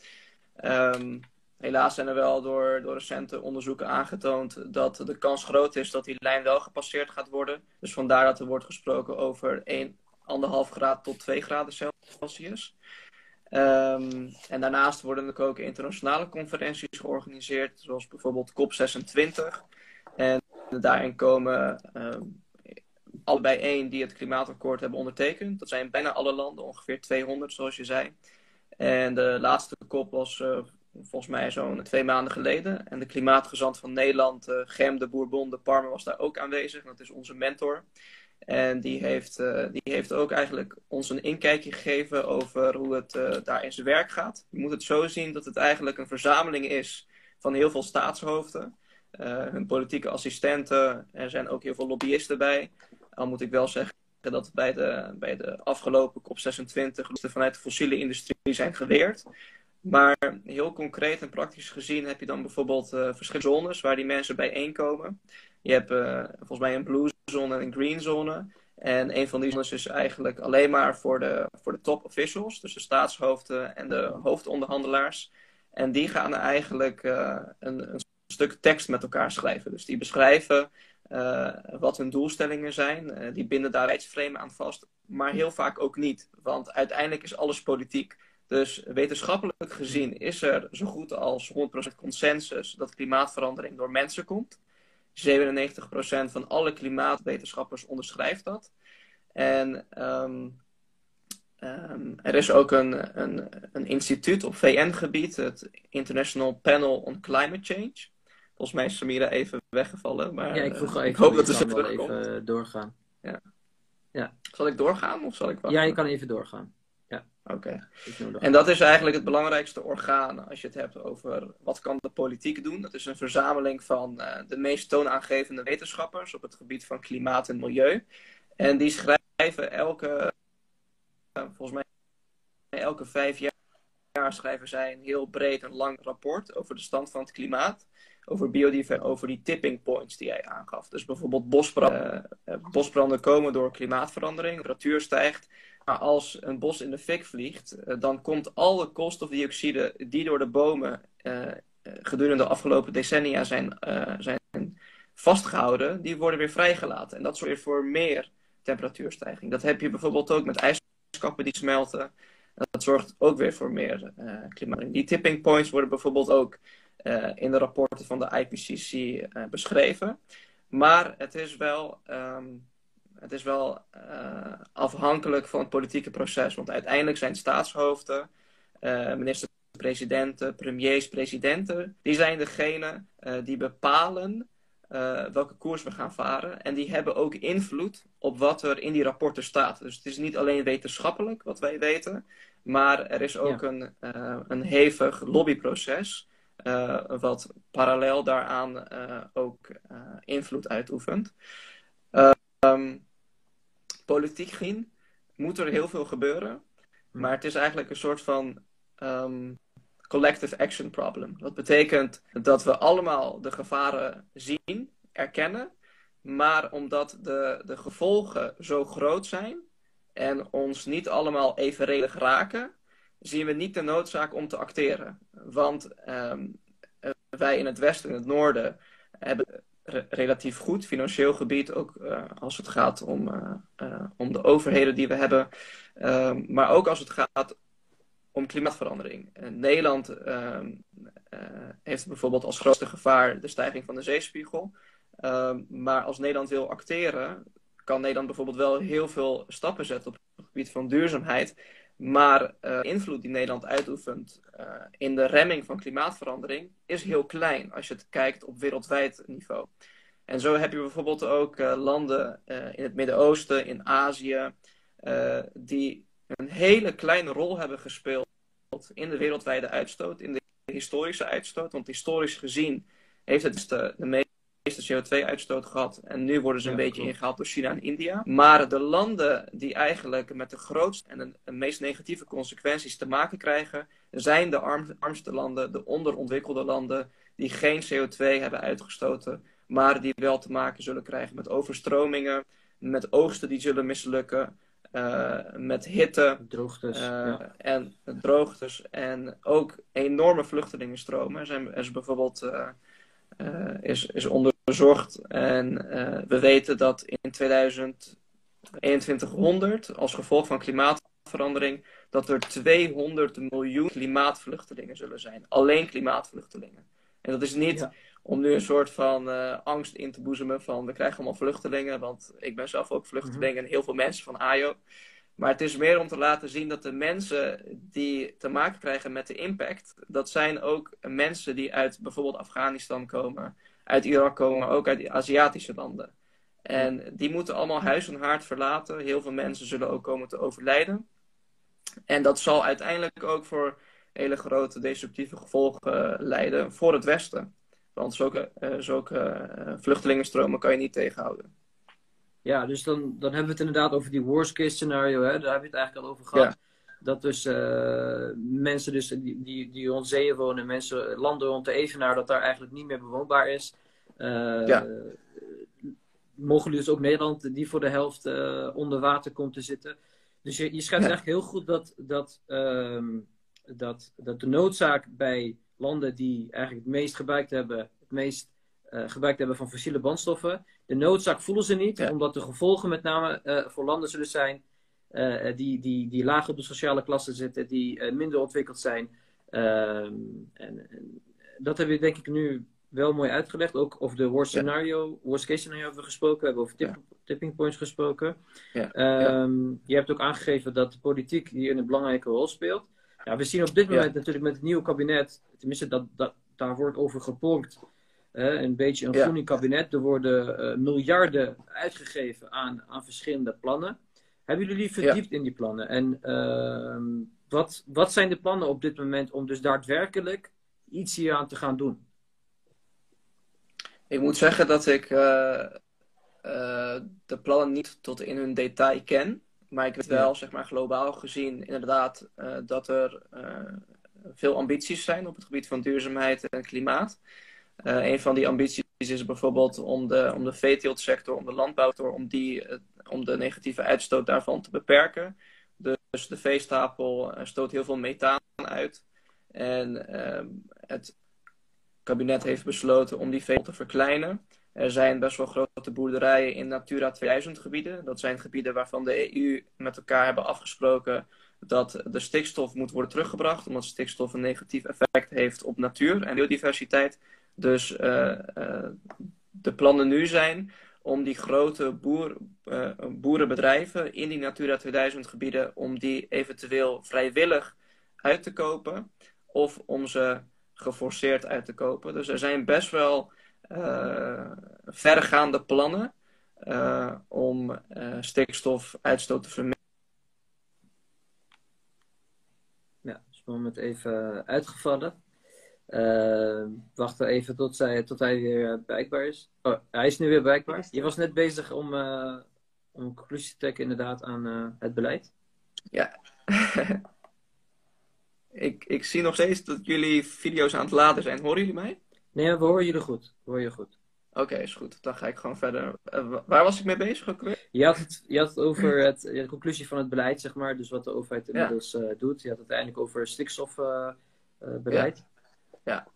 Um, helaas zijn er wel door, door recente onderzoeken aangetoond dat de kans groot is dat die lijn wel gepasseerd gaat worden. Dus vandaar dat er wordt gesproken over 1, 1,5 graad tot 2 graden Celsius. Um, en daarnaast worden er ook internationale conferenties georganiseerd, zoals bijvoorbeeld COP26. En daarin komen um, allebei één die het klimaatakkoord hebben ondertekend. Dat zijn bijna alle landen, ongeveer 200 zoals je zei. En de laatste kop was uh, volgens mij zo'n twee maanden geleden. En de klimaatgezant van Nederland, uh, Gem de Bourbon de Parme, was daar ook aanwezig. Dat is onze mentor. En die heeft, uh, die heeft ook eigenlijk ons een inkijkje gegeven over hoe het daar in zijn werk gaat. Je moet het zo zien dat het eigenlijk een verzameling is van heel veel staatshoofden. Uh, hun politieke assistenten. Er zijn ook heel veel lobbyisten bij. Al moet ik wel zeggen dat bij de, bij de afgelopen COP26 vanuit de fossiele industrie zijn geweerd. Maar heel concreet en praktisch gezien heb je dan bijvoorbeeld uh, verschillende zones waar die mensen bijeenkomen. Je hebt uh, volgens mij een blue zone en een green zone. En een van die zones is eigenlijk alleen maar voor de, voor de top officials, dus de staatshoofden en de hoofdonderhandelaars. En die gaan eigenlijk uh, een, een stuk tekst met elkaar schrijven. Dus die beschrijven uh, wat hun doelstellingen zijn. Die binden daar tijdsframe aan vast. Maar heel vaak ook niet. Want uiteindelijk is alles politiek. Dus wetenschappelijk gezien is er zo goed als 100% consensus dat klimaatverandering door mensen komt. 97% van alle klimaatwetenschappers onderschrijft dat. En um, um, er is ook een, een, een instituut op VN-gebied, het International Panel on Climate Change. Volgens mij is Samira even weggevallen. Maar, ja, ik vroeg even. Ik hoop dat ze wel even eh, doorgaan. Ja. ja. Zal ik doorgaan of zal ik wachten? Ja, je kan even doorgaan. Ja. Oké. En dat is eigenlijk het belangrijkste orgaan als je het hebt over wat kan de politiek doen. Dat is een verzameling van uh, de meest toonaangevende wetenschappers op het gebied van klimaat en milieu. En die schrijven elke, uh, volgens mij elke vijf jaar schrijven zij een heel breed en lang rapport over de stand van het klimaat over biodiversiteit, over die tipping points die jij aangaf. Dus bijvoorbeeld bosbranden, uh, bosbranden komen door klimaatverandering, de temperatuur stijgt. Als een bos in de fik vliegt, uh, dan komt alle koolstofdioxide die door de bomen uh, gedurende de afgelopen decennia zijn, zijn vastgehouden, die worden weer vrijgelaten. En dat zorgt voor meer temperatuurstijging. Dat heb je bijvoorbeeld ook met ijskappen die smelten. Dat zorgt ook weer voor meer klimaat. Die tipping points worden bijvoorbeeld ook uh, in de rapporten van de IPCC uh, eh, beschreven. Maar het is wel, um, het is wel uh, afhankelijk van het politieke proces. Want uiteindelijk zijn staatshoofden, minister-presidenten, premiers, presidenten, die zijn degene die bepalen welke koers we gaan varen. En die hebben ook invloed op wat er in die rapporten staat. Dus het is niet alleen wetenschappelijk wat wij weten, maar er is ook ja. een, een hevig lobbyproces. Uh, wat parallel daaraan uh, ook uh, invloed uitoefent. Um, politiek gezien moet er heel veel gebeuren, hm. maar het is eigenlijk een soort van um, collective action problem. Dat betekent dat we allemaal de gevaren zien, erkennen, maar omdat de, de gevolgen zo groot zijn en ons niet allemaal evenredig raken, zien we niet de noodzaak om te acteren. Want um, wij in het westen en het noorden hebben re relatief goed financieel gebied, ook uh, als het gaat om, uh, uh, om de overheden die we hebben. Ehm, maar ook als het gaat om klimaatverandering. Nederland ehm, heeft bijvoorbeeld als grootste gevaar de stijging van de zeespiegel. Ehm, maar als Nederland wil acteren, kan Nederland bijvoorbeeld wel heel veel stappen zetten op het gebied van duurzaamheid. Maar uh, invloed die Nederland uitoefent uh, in de remming van klimaatverandering is heel klein als je het kijkt op wereldwijd niveau. En zo heb je bijvoorbeeld ook uh, landen in het Midden-Oosten, in Azië, die een hele kleine rol hebben gespeeld in de wereldwijde uitstoot, in de historische uitstoot. Want historisch gezien heeft het de, de meeste CO2-uitstoot gehad. En nu worden ze een beetje ingehaald door China en India. Maar de landen die eigenlijk met de grootste en de, meest negatieve consequenties te maken krijgen, zijn de armste landen, de onderontwikkelde landen, die geen CO2 hebben uitgestoten, maar die wel te maken zullen krijgen met overstromingen, met oogsten die zullen mislukken. Uh, met hitte droogtes, uh, ja. en droogtes en ook enorme vluchtelingenstromen. Er, zijn, er is bijvoorbeeld uh, is, is onderzocht en we weten dat in 2021 als gevolg van klimaatverandering dat er 200 miljoen klimaatvluchtelingen zullen zijn. Alleen klimaatvluchtelingen. En dat is niet om nu een soort van angst in te boezemen van we krijgen allemaal vluchtelingen, want ik ben zelf ook vluchteling en heel veel mensen van AJO. Maar het is meer om te laten zien dat de mensen die te maken krijgen met de impact, dat zijn ook mensen die uit bijvoorbeeld Afghanistan komen, uit Irak komen, maar ook uit de Aziatische landen. En die moeten allemaal huis en haard verlaten. Heel veel mensen zullen ook komen te overlijden. En dat zal uiteindelijk ook voor hele grote destructieve gevolgen leiden voor het Westen. Want zulke, uh, zulke uh, vluchtelingenstromen kan je niet tegenhouden. Ja, dus dan, dan hebben we het inderdaad over die worst case scenario. Hè? Daar heb je het eigenlijk al over gehad. Ja. Dat dus uh, mensen dus die, die, die rond zeeën wonen, mensen, landen rond de Evenaar, dat daar eigenlijk niet meer bewoonbaar is. Uh, ja. Mogelijk dus ook Nederland, die voor de helft uh, onder water komt te zitten. Dus je, je schrijft ja. eigenlijk heel goed dat, dat, um, dat, dat de noodzaak bij landen die eigenlijk het meest gebruikt hebben, het meest gebruikt hebben van fossiele brandstoffen, de noodzaak voelen ze niet, ja. omdat de gevolgen met name uh, voor landen zullen zijn uh, die, die, die laag op de sociale klasse zitten, die uh, minder ontwikkeld zijn. En, en, dat hebben we denk ik nu wel mooi uitgelegd. Ook over de worst scenario, worst case scenario hebben we gesproken. We hebben over tip, tipping points gesproken. Um, je hebt ook aangegeven dat de politiek hier een belangrijke rol speelt. Ja, we zien op dit moment natuurlijk met het nieuwe kabinet, tenminste dat, dat, daar wordt over gepolkt uh, een beetje een groening kabinet. Er worden uh, miljarden uitgegeven aan, aan verschillende plannen. Hebben jullie verdiept ja. in die plannen? En uh, wat, wat zijn de plannen op dit moment om dus daadwerkelijk iets hier aan te gaan doen? Ik moet zeggen dat ik uh, de plannen niet tot in hun detail ken. Maar ik weet wel, zeg maar, globaal gezien, inderdaad, dat er veel ambities zijn op het gebied van duurzaamheid en klimaat. Een van die ambities is bijvoorbeeld om de, om de veeteeltsector, om de landbouwsector, om, die, uh, om de negatieve uitstoot daarvan te beperken. Dus de veestapel uh, stoot heel veel methaan uit. En ehm, het kabinet heeft besloten om die veeteelt te verkleinen. Er zijn best wel grote boerderijen in Natura 2000 gebieden. Dat zijn gebieden waarvan de EU met elkaar hebben afgesproken dat de stikstof moet worden teruggebracht, omdat stikstof een negatief effect heeft op natuur en biodiversiteit. Dus uh, uh, de plannen nu zijn om die grote boer, uh, boerenbedrijven in die Natura 2000 gebieden, om die eventueel vrijwillig uit te kopen of om ze geforceerd uit te kopen. Dus er zijn best wel verregaande plannen om stikstofuitstoot te verminderen. Ja, dus moment even uitgevallen. Uh, wachten even tot, zij, tot hij weer bereikbaar is. Oh, hij is nu weer bereikbaar. Je was net bezig om, uh, om een conclusie te trekken inderdaad aan uh, het beleid. Ja. ik, ik zie nog steeds dat jullie video's aan het laden zijn. Horen jullie mij? Nee, we horen jullie goed. We horen je goed. Oké, okay, is goed. Dan ga ik gewoon verder. waar was ik mee bezig ook weer? Je had het, je had het over het, de conclusie van het beleid, zeg maar. Dus wat de overheid inmiddels ja. doet. Je had het uiteindelijk over stikstofbeleid. Ja. Ja.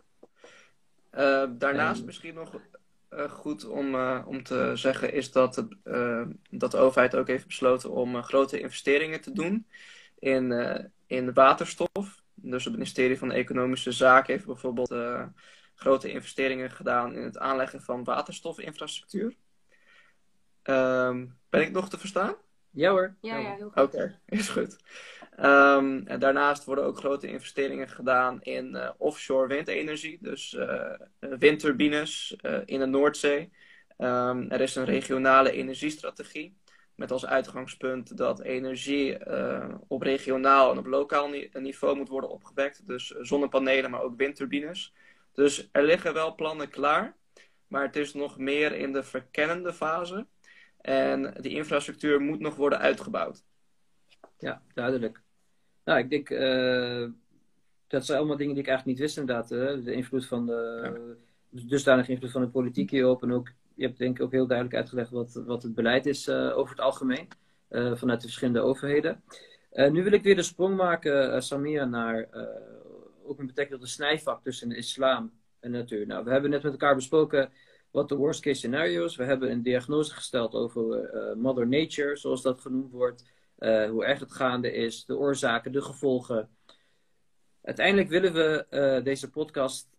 Uh, daarnaast en... misschien nog uh, goed om, uh, om te zeggen is dat, het, dat de overheid ook heeft besloten om grote investeringen te doen in, in waterstof. Dus het ministerie van Economische Zaken heeft bijvoorbeeld grote investeringen gedaan in het aanleggen van waterstofinfrastructuur. Ehm, ben ik nog te verstaan? Ja hoor. Ja, ja heel goed. Oké, is goed. Um, en daarnaast worden ook grote investeringen gedaan in uh, offshore windenergie, dus uh, windturbines uh, in de Noordzee. Um, er is een regionale energiestrategie met als uitgangspunt dat energie op regionaal en op lokaal niveau moet worden opgewekt. Dus zonnepanelen, maar ook windturbines. Dus er liggen wel plannen klaar, maar het is nog meer in de verkennende fase. En die infrastructuur moet nog worden uitgebouwd. Ja, duidelijk. Nou, ik denk, uh, dat zijn allemaal dingen die ik eigenlijk niet wist inderdaad. Hè? De invloed van de, ja. dusdanige invloed van de politiek hierop. En ook, je hebt denk ik ook heel duidelijk uitgelegd wat, wat het beleid is uh, over het algemeen. Uh, vanuit de verschillende overheden. nu wil ik weer de sprong maken, Samia, naar ook met betrekking tot de snijvak tussen de islam en de natuur. Nou, we hebben net met elkaar besproken wat de worst case scenario's. We hebben een diagnose gesteld over Mother Nature, zoals dat genoemd wordt. Uh, hoe erg het gaande is, de oorzaken, de gevolgen. Uiteindelijk willen we uh, deze podcast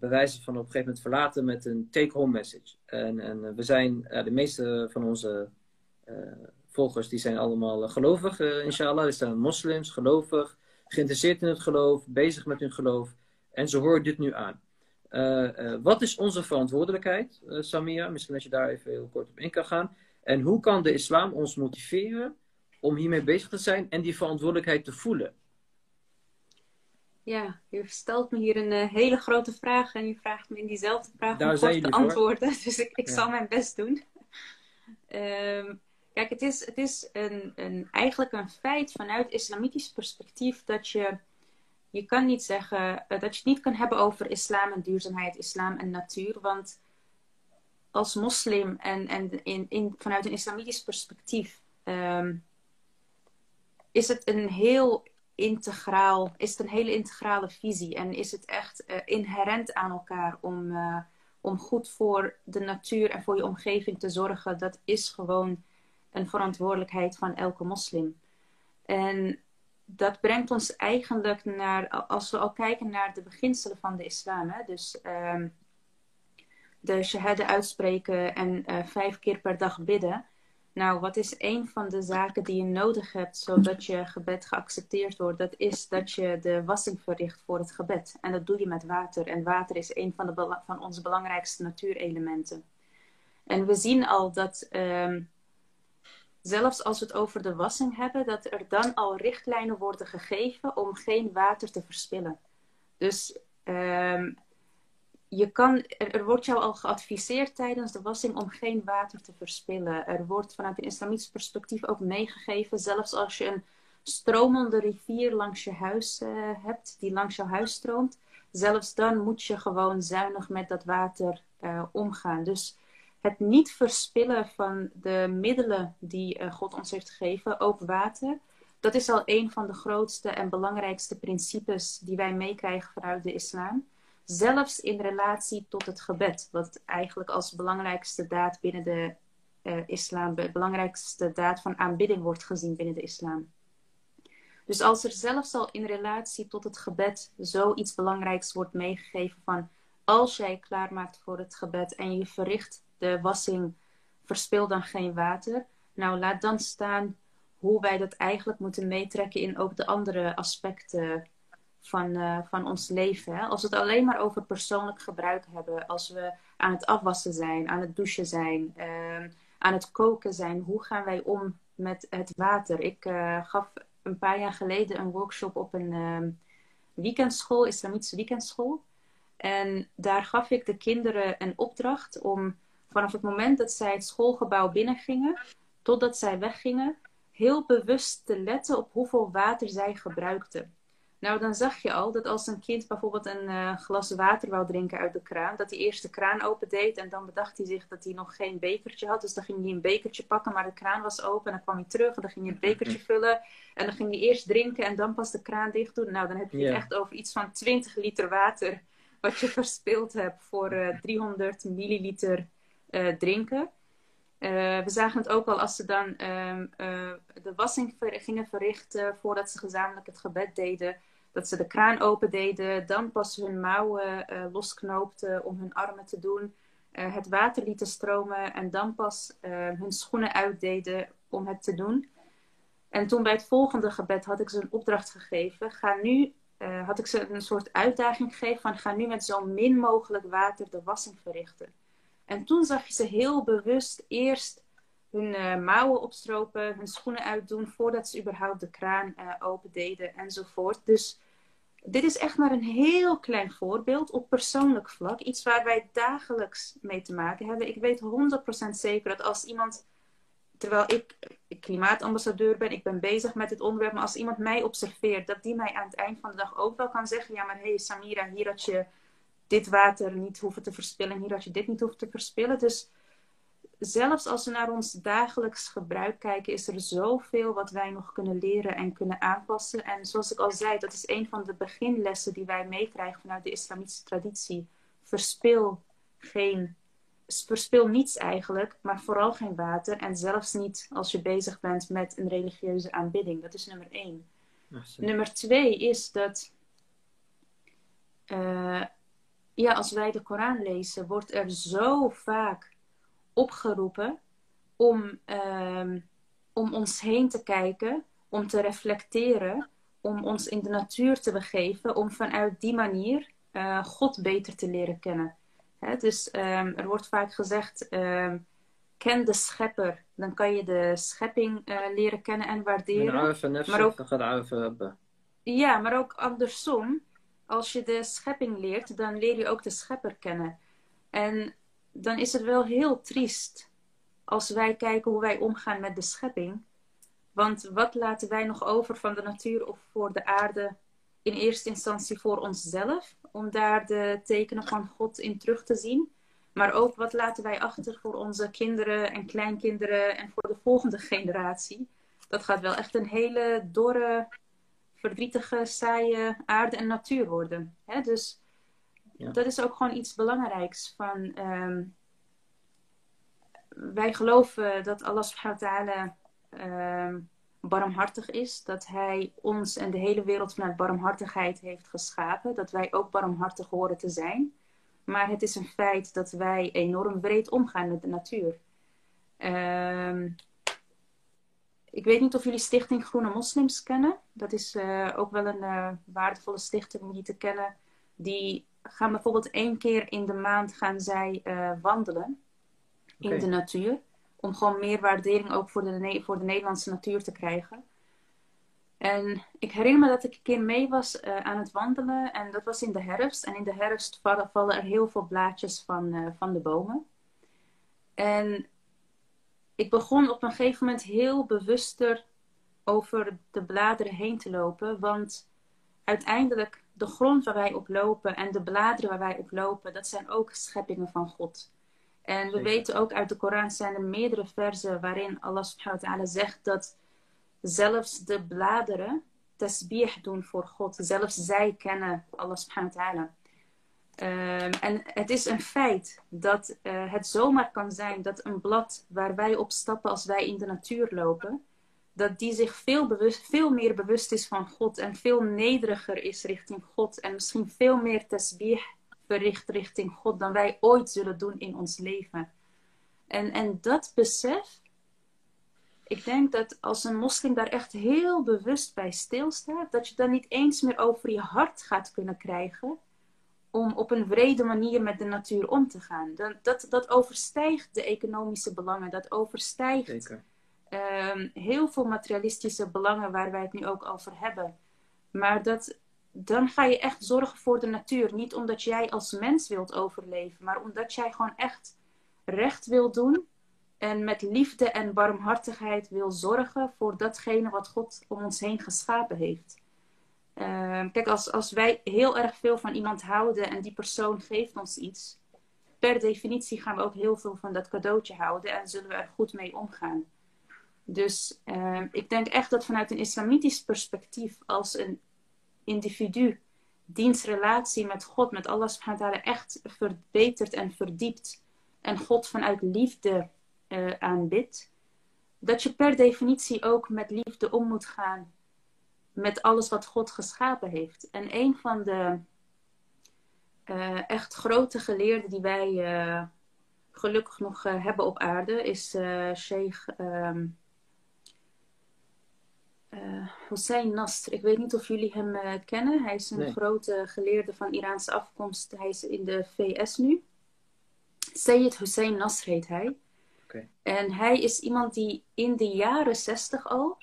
bewijzen van op een gegeven moment verlaten met een take-home message. En, en we zijn, de meeste van onze volgers, die zijn allemaal gelovig, inshallah. Die zijn moslims, gelovig, geïnteresseerd in het geloof, bezig met hun geloof. En ze horen dit nu aan. Wat is onze verantwoordelijkheid, Samia? Misschien dat je daar even heel kort op in kan gaan. En hoe kan de islam ons motiveren om hiermee bezig te zijn en die verantwoordelijkheid te voelen? Ja, je stelt me hier een uh, hele grote vraag en je vraagt me in diezelfde vraag om kort te antwoorden. Dus ik, ik zal mijn best doen. um, kijk, het is, het is een, een, eigenlijk een feit vanuit islamitisch perspectief dat je, je kan niet zeggen uh, dat je het niet kan hebben over islam en duurzaamheid, islam en natuur. Want als moslim en, en in, in, vanuit een islamitisch perspectief um, is het een heel integraal, is het een hele integrale visie en is het echt uh, inherent aan elkaar om, uh, om goed voor de natuur en voor je omgeving te zorgen. Dat is gewoon een verantwoordelijkheid van elke moslim. En dat brengt ons eigenlijk naar, als we al kijken naar de beginselen van de islam, hè, dus um, de shahada uitspreken en uh, vijf keer per dag bidden nou, wat is een van de zaken die je nodig hebt zodat je gebed geaccepteerd wordt? Dat is dat je de wassing verricht voor het gebed. En dat doe je met water. En water is een van, de, van onze belangrijkste natuurelementen. En we zien al dat um, zelfs als we het over de wassing hebben, dat er dan al richtlijnen worden gegeven om geen water te verspillen. Dus um, je kan, er, wordt jou al geadviseerd tijdens de wassing om geen water te verspillen. Er wordt vanuit een islamitisch perspectief ook meegegeven, zelfs als je een stromende rivier langs je huis uh, hebt, die langs jouw huis stroomt, zelfs dan moet je gewoon zuinig met dat water uh, omgaan. Dus het niet verspillen van de middelen die uh, God ons heeft gegeven, ook water, dat is al een van de grootste en belangrijkste principes die wij meekrijgen vanuit de islam. Zelfs in relatie tot het gebed, wat eigenlijk als belangrijkste daad binnen de uh, islam, de belangrijkste daad van aanbidding wordt gezien binnen de islam. Dus als er zelfs al in relatie tot het gebed zoiets belangrijks wordt meegegeven van als jij klaarmaakt voor het gebed en je verricht de wassing, verspil dan geen water. Nou, laat dan staan hoe wij dat eigenlijk moeten meetrekken in ook de andere aspecten van, uh, van ons leven. Hè? Als we het alleen maar over persoonlijk gebruik hebben, als we aan het afwassen zijn, aan het douchen zijn, uh, aan het koken zijn, hoe gaan wij om met het water? Ik uh, gaf een paar jaar geleden een workshop op een ehm, weekendschool, islamitische weekendschool. En daar gaf ik de kinderen een opdracht om vanaf het moment dat zij het schoolgebouw binnengingen, totdat zij weggingen, heel bewust te letten op hoeveel water zij gebruikten. Nou, dan zag je al dat als een kind bijvoorbeeld een uh, glas water wou drinken uit de kraan, dat hij eerst de kraan opendeed en dan bedacht hij zich dat hij nog geen bekertje had. Dus dan ging hij een bekertje pakken, maar de kraan was open en dan kwam hij terug en dan ging hij een bekertje vullen en dan ging hij eerst drinken en dan pas de kraan dicht doen. Nou, dan heb je het echt over iets van 20 liter water wat je verspild hebt voor uh, eh, 300 milliliter drinken. we zagen het ook al als ze dan ehm, de wassing gingen verrichten voordat ze gezamenlijk het gebed deden. Dat ze de kraan open deden, dan pas hun mouwen losknoopten om hun armen te doen. het water lieten stromen en dan pas hun schoenen uitdeden om het te doen. En toen bij het volgende gebed had ik ze een opdracht gegeven. Ga nu, had ik ze een soort uitdaging gegeven van ga nu met zo min mogelijk water de wassing verrichten. En toen zag je ze heel bewust eerst hun uh, mouwen opstropen, hun schoenen uitdoen voordat ze überhaupt de kraan uh, open deden enzovoort. Dus dit is echt maar een heel klein voorbeeld op persoonlijk vlak. Iets waar wij dagelijks mee te maken hebben. Ik weet 100% zeker dat als iemand terwijl ik, klimaatambassadeur ben, ik ben bezig met dit onderwerp. Maar als iemand mij observeert, dat die mij aan het eind van de dag ook wel kan zeggen: Ja, maar hé hey, Samira, hier had je dit water niet hoeven te verspillen, hier had je dit niet hoeven te verspillen. Dus zelfs als we naar ons dagelijks gebruik kijken, is er zoveel wat wij nog kunnen leren en kunnen aanpassen. En zoals ik al zei, dat is een van de beginlessen die wij meekrijgen vanuit de islamitische traditie. Verspil geen verspil niets eigenlijk, maar vooral geen water. En zelfs niet als je bezig bent met een religieuze aanbidding. Dat is nummer één. Nummer twee is dat, uh, ja, als wij de Koran lezen, wordt er zo vaak opgeroepen om, uh, om ons heen te kijken, om te reflecteren, om ons in de natuur te begeven, om vanuit die manier uh, God beter te leren kennen. Hè? Dus um, er wordt vaak gezegd, um, ken de schepper. Dan kan je de schepping uh, leren kennen en waarderen. Maar ook, ja, maar ook andersom. Als je de schepping leert, dan leer je ook de schepper kennen. En dan is het wel heel triest als wij kijken hoe wij omgaan met de schepping. Want wat laten wij nog over van de natuur of voor de aarde in eerste instantie voor onszelf, om daar de tekenen van God in terug te zien. Maar ook wat laten wij achter voor onze kinderen en kleinkinderen en voor de volgende generatie. Dat gaat wel echt een hele dorre, verdrietige, saaie aarde en natuur worden. Hè? Dus ja. dat is ook gewoon iets belangrijks. Van, um, wij geloven dat Allah subhanahu wa ta'ala um, barmhartig is. Dat hij ons en de hele wereld vanuit barmhartigheid heeft geschapen. Dat wij ook barmhartig horen te zijn. Maar het is een feit dat wij enorm breed omgaan met de natuur. Uh, ik weet niet of jullie Stichting Groene Moslims kennen. Dat is uh, ook wel een uh, waardevolle stichting om die te kennen. Die gaan bijvoorbeeld één keer in de maand gaan zij uh, wandelen okay. in de natuur om gewoon meer waardering ook voor de, voor de Nederlandse natuur te krijgen. En ik herinner me dat ik een keer mee was aan het wandelen. En dat was in de herfst. En in de herfst vallen, vallen er heel veel blaadjes van, van de bomen. En ik begon op een gegeven moment heel bewuster over de bladeren heen te lopen. Want uiteindelijk, de grond waar wij op lopen en de bladeren waar wij op lopen, dat zijn ook scheppingen van God. En we weten ook uit de Koran zijn er meerdere versen waarin Allah subhanahu wa ta'ala zegt dat zelfs de bladeren tasbih doen voor God. Zelfs zij kennen Allah subhanahu wa ta'ala. Um, en het is een feit dat uh, het zomaar kan zijn dat een blad waar wij op stappen als wij in de natuur lopen, dat die zich veel, bewust, veel meer bewust is van God en veel nederiger is richting God en misschien veel meer tasbih bericht richting God dan wij ooit zullen doen in ons leven. En, en dat besef, ik denk dat als een moslim daar echt heel bewust bij stilstaat, dat je dan niet eens meer over je hart gaat kunnen krijgen om op een vrede manier met de natuur om te gaan. Dat, dat, dat overstijgt de economische belangen, dat overstijgt um, heel veel materialistische belangen waar wij het nu ook over hebben. Maar dat, dan ga je echt zorgen voor de natuur. Niet omdat jij als mens wilt overleven, maar omdat jij gewoon echt recht wil doen. En met liefde en barmhartigheid wil zorgen voor datgene wat God om ons heen geschapen heeft. Uh, kijk, als, als wij heel erg veel van iemand houden en die persoon geeft ons iets, per definitie gaan we ook heel veel van dat cadeautje houden en zullen we er goed mee omgaan. Dus uh, ik denk echt dat vanuit een islamitisch perspectief, als een individu diens relatie met God, met Allah subhanahu wa ta'ala echt verbetert en verdiept. En God vanuit liefde aanbidt, dat je per definitie ook met liefde om moet gaan met alles wat God geschapen heeft. En een van de echt grote geleerden die wij gelukkig nog hebben op aarde is Sheikh um, uh, Hossein Nasr. Ik weet niet of jullie hem uh, kennen. Hij is een grote geleerde van Iraanse afkomst. Hij is in de VS nu. Sayyid Hussein Nasr heet hij. Okay. En hij is iemand die in de jaren zestig al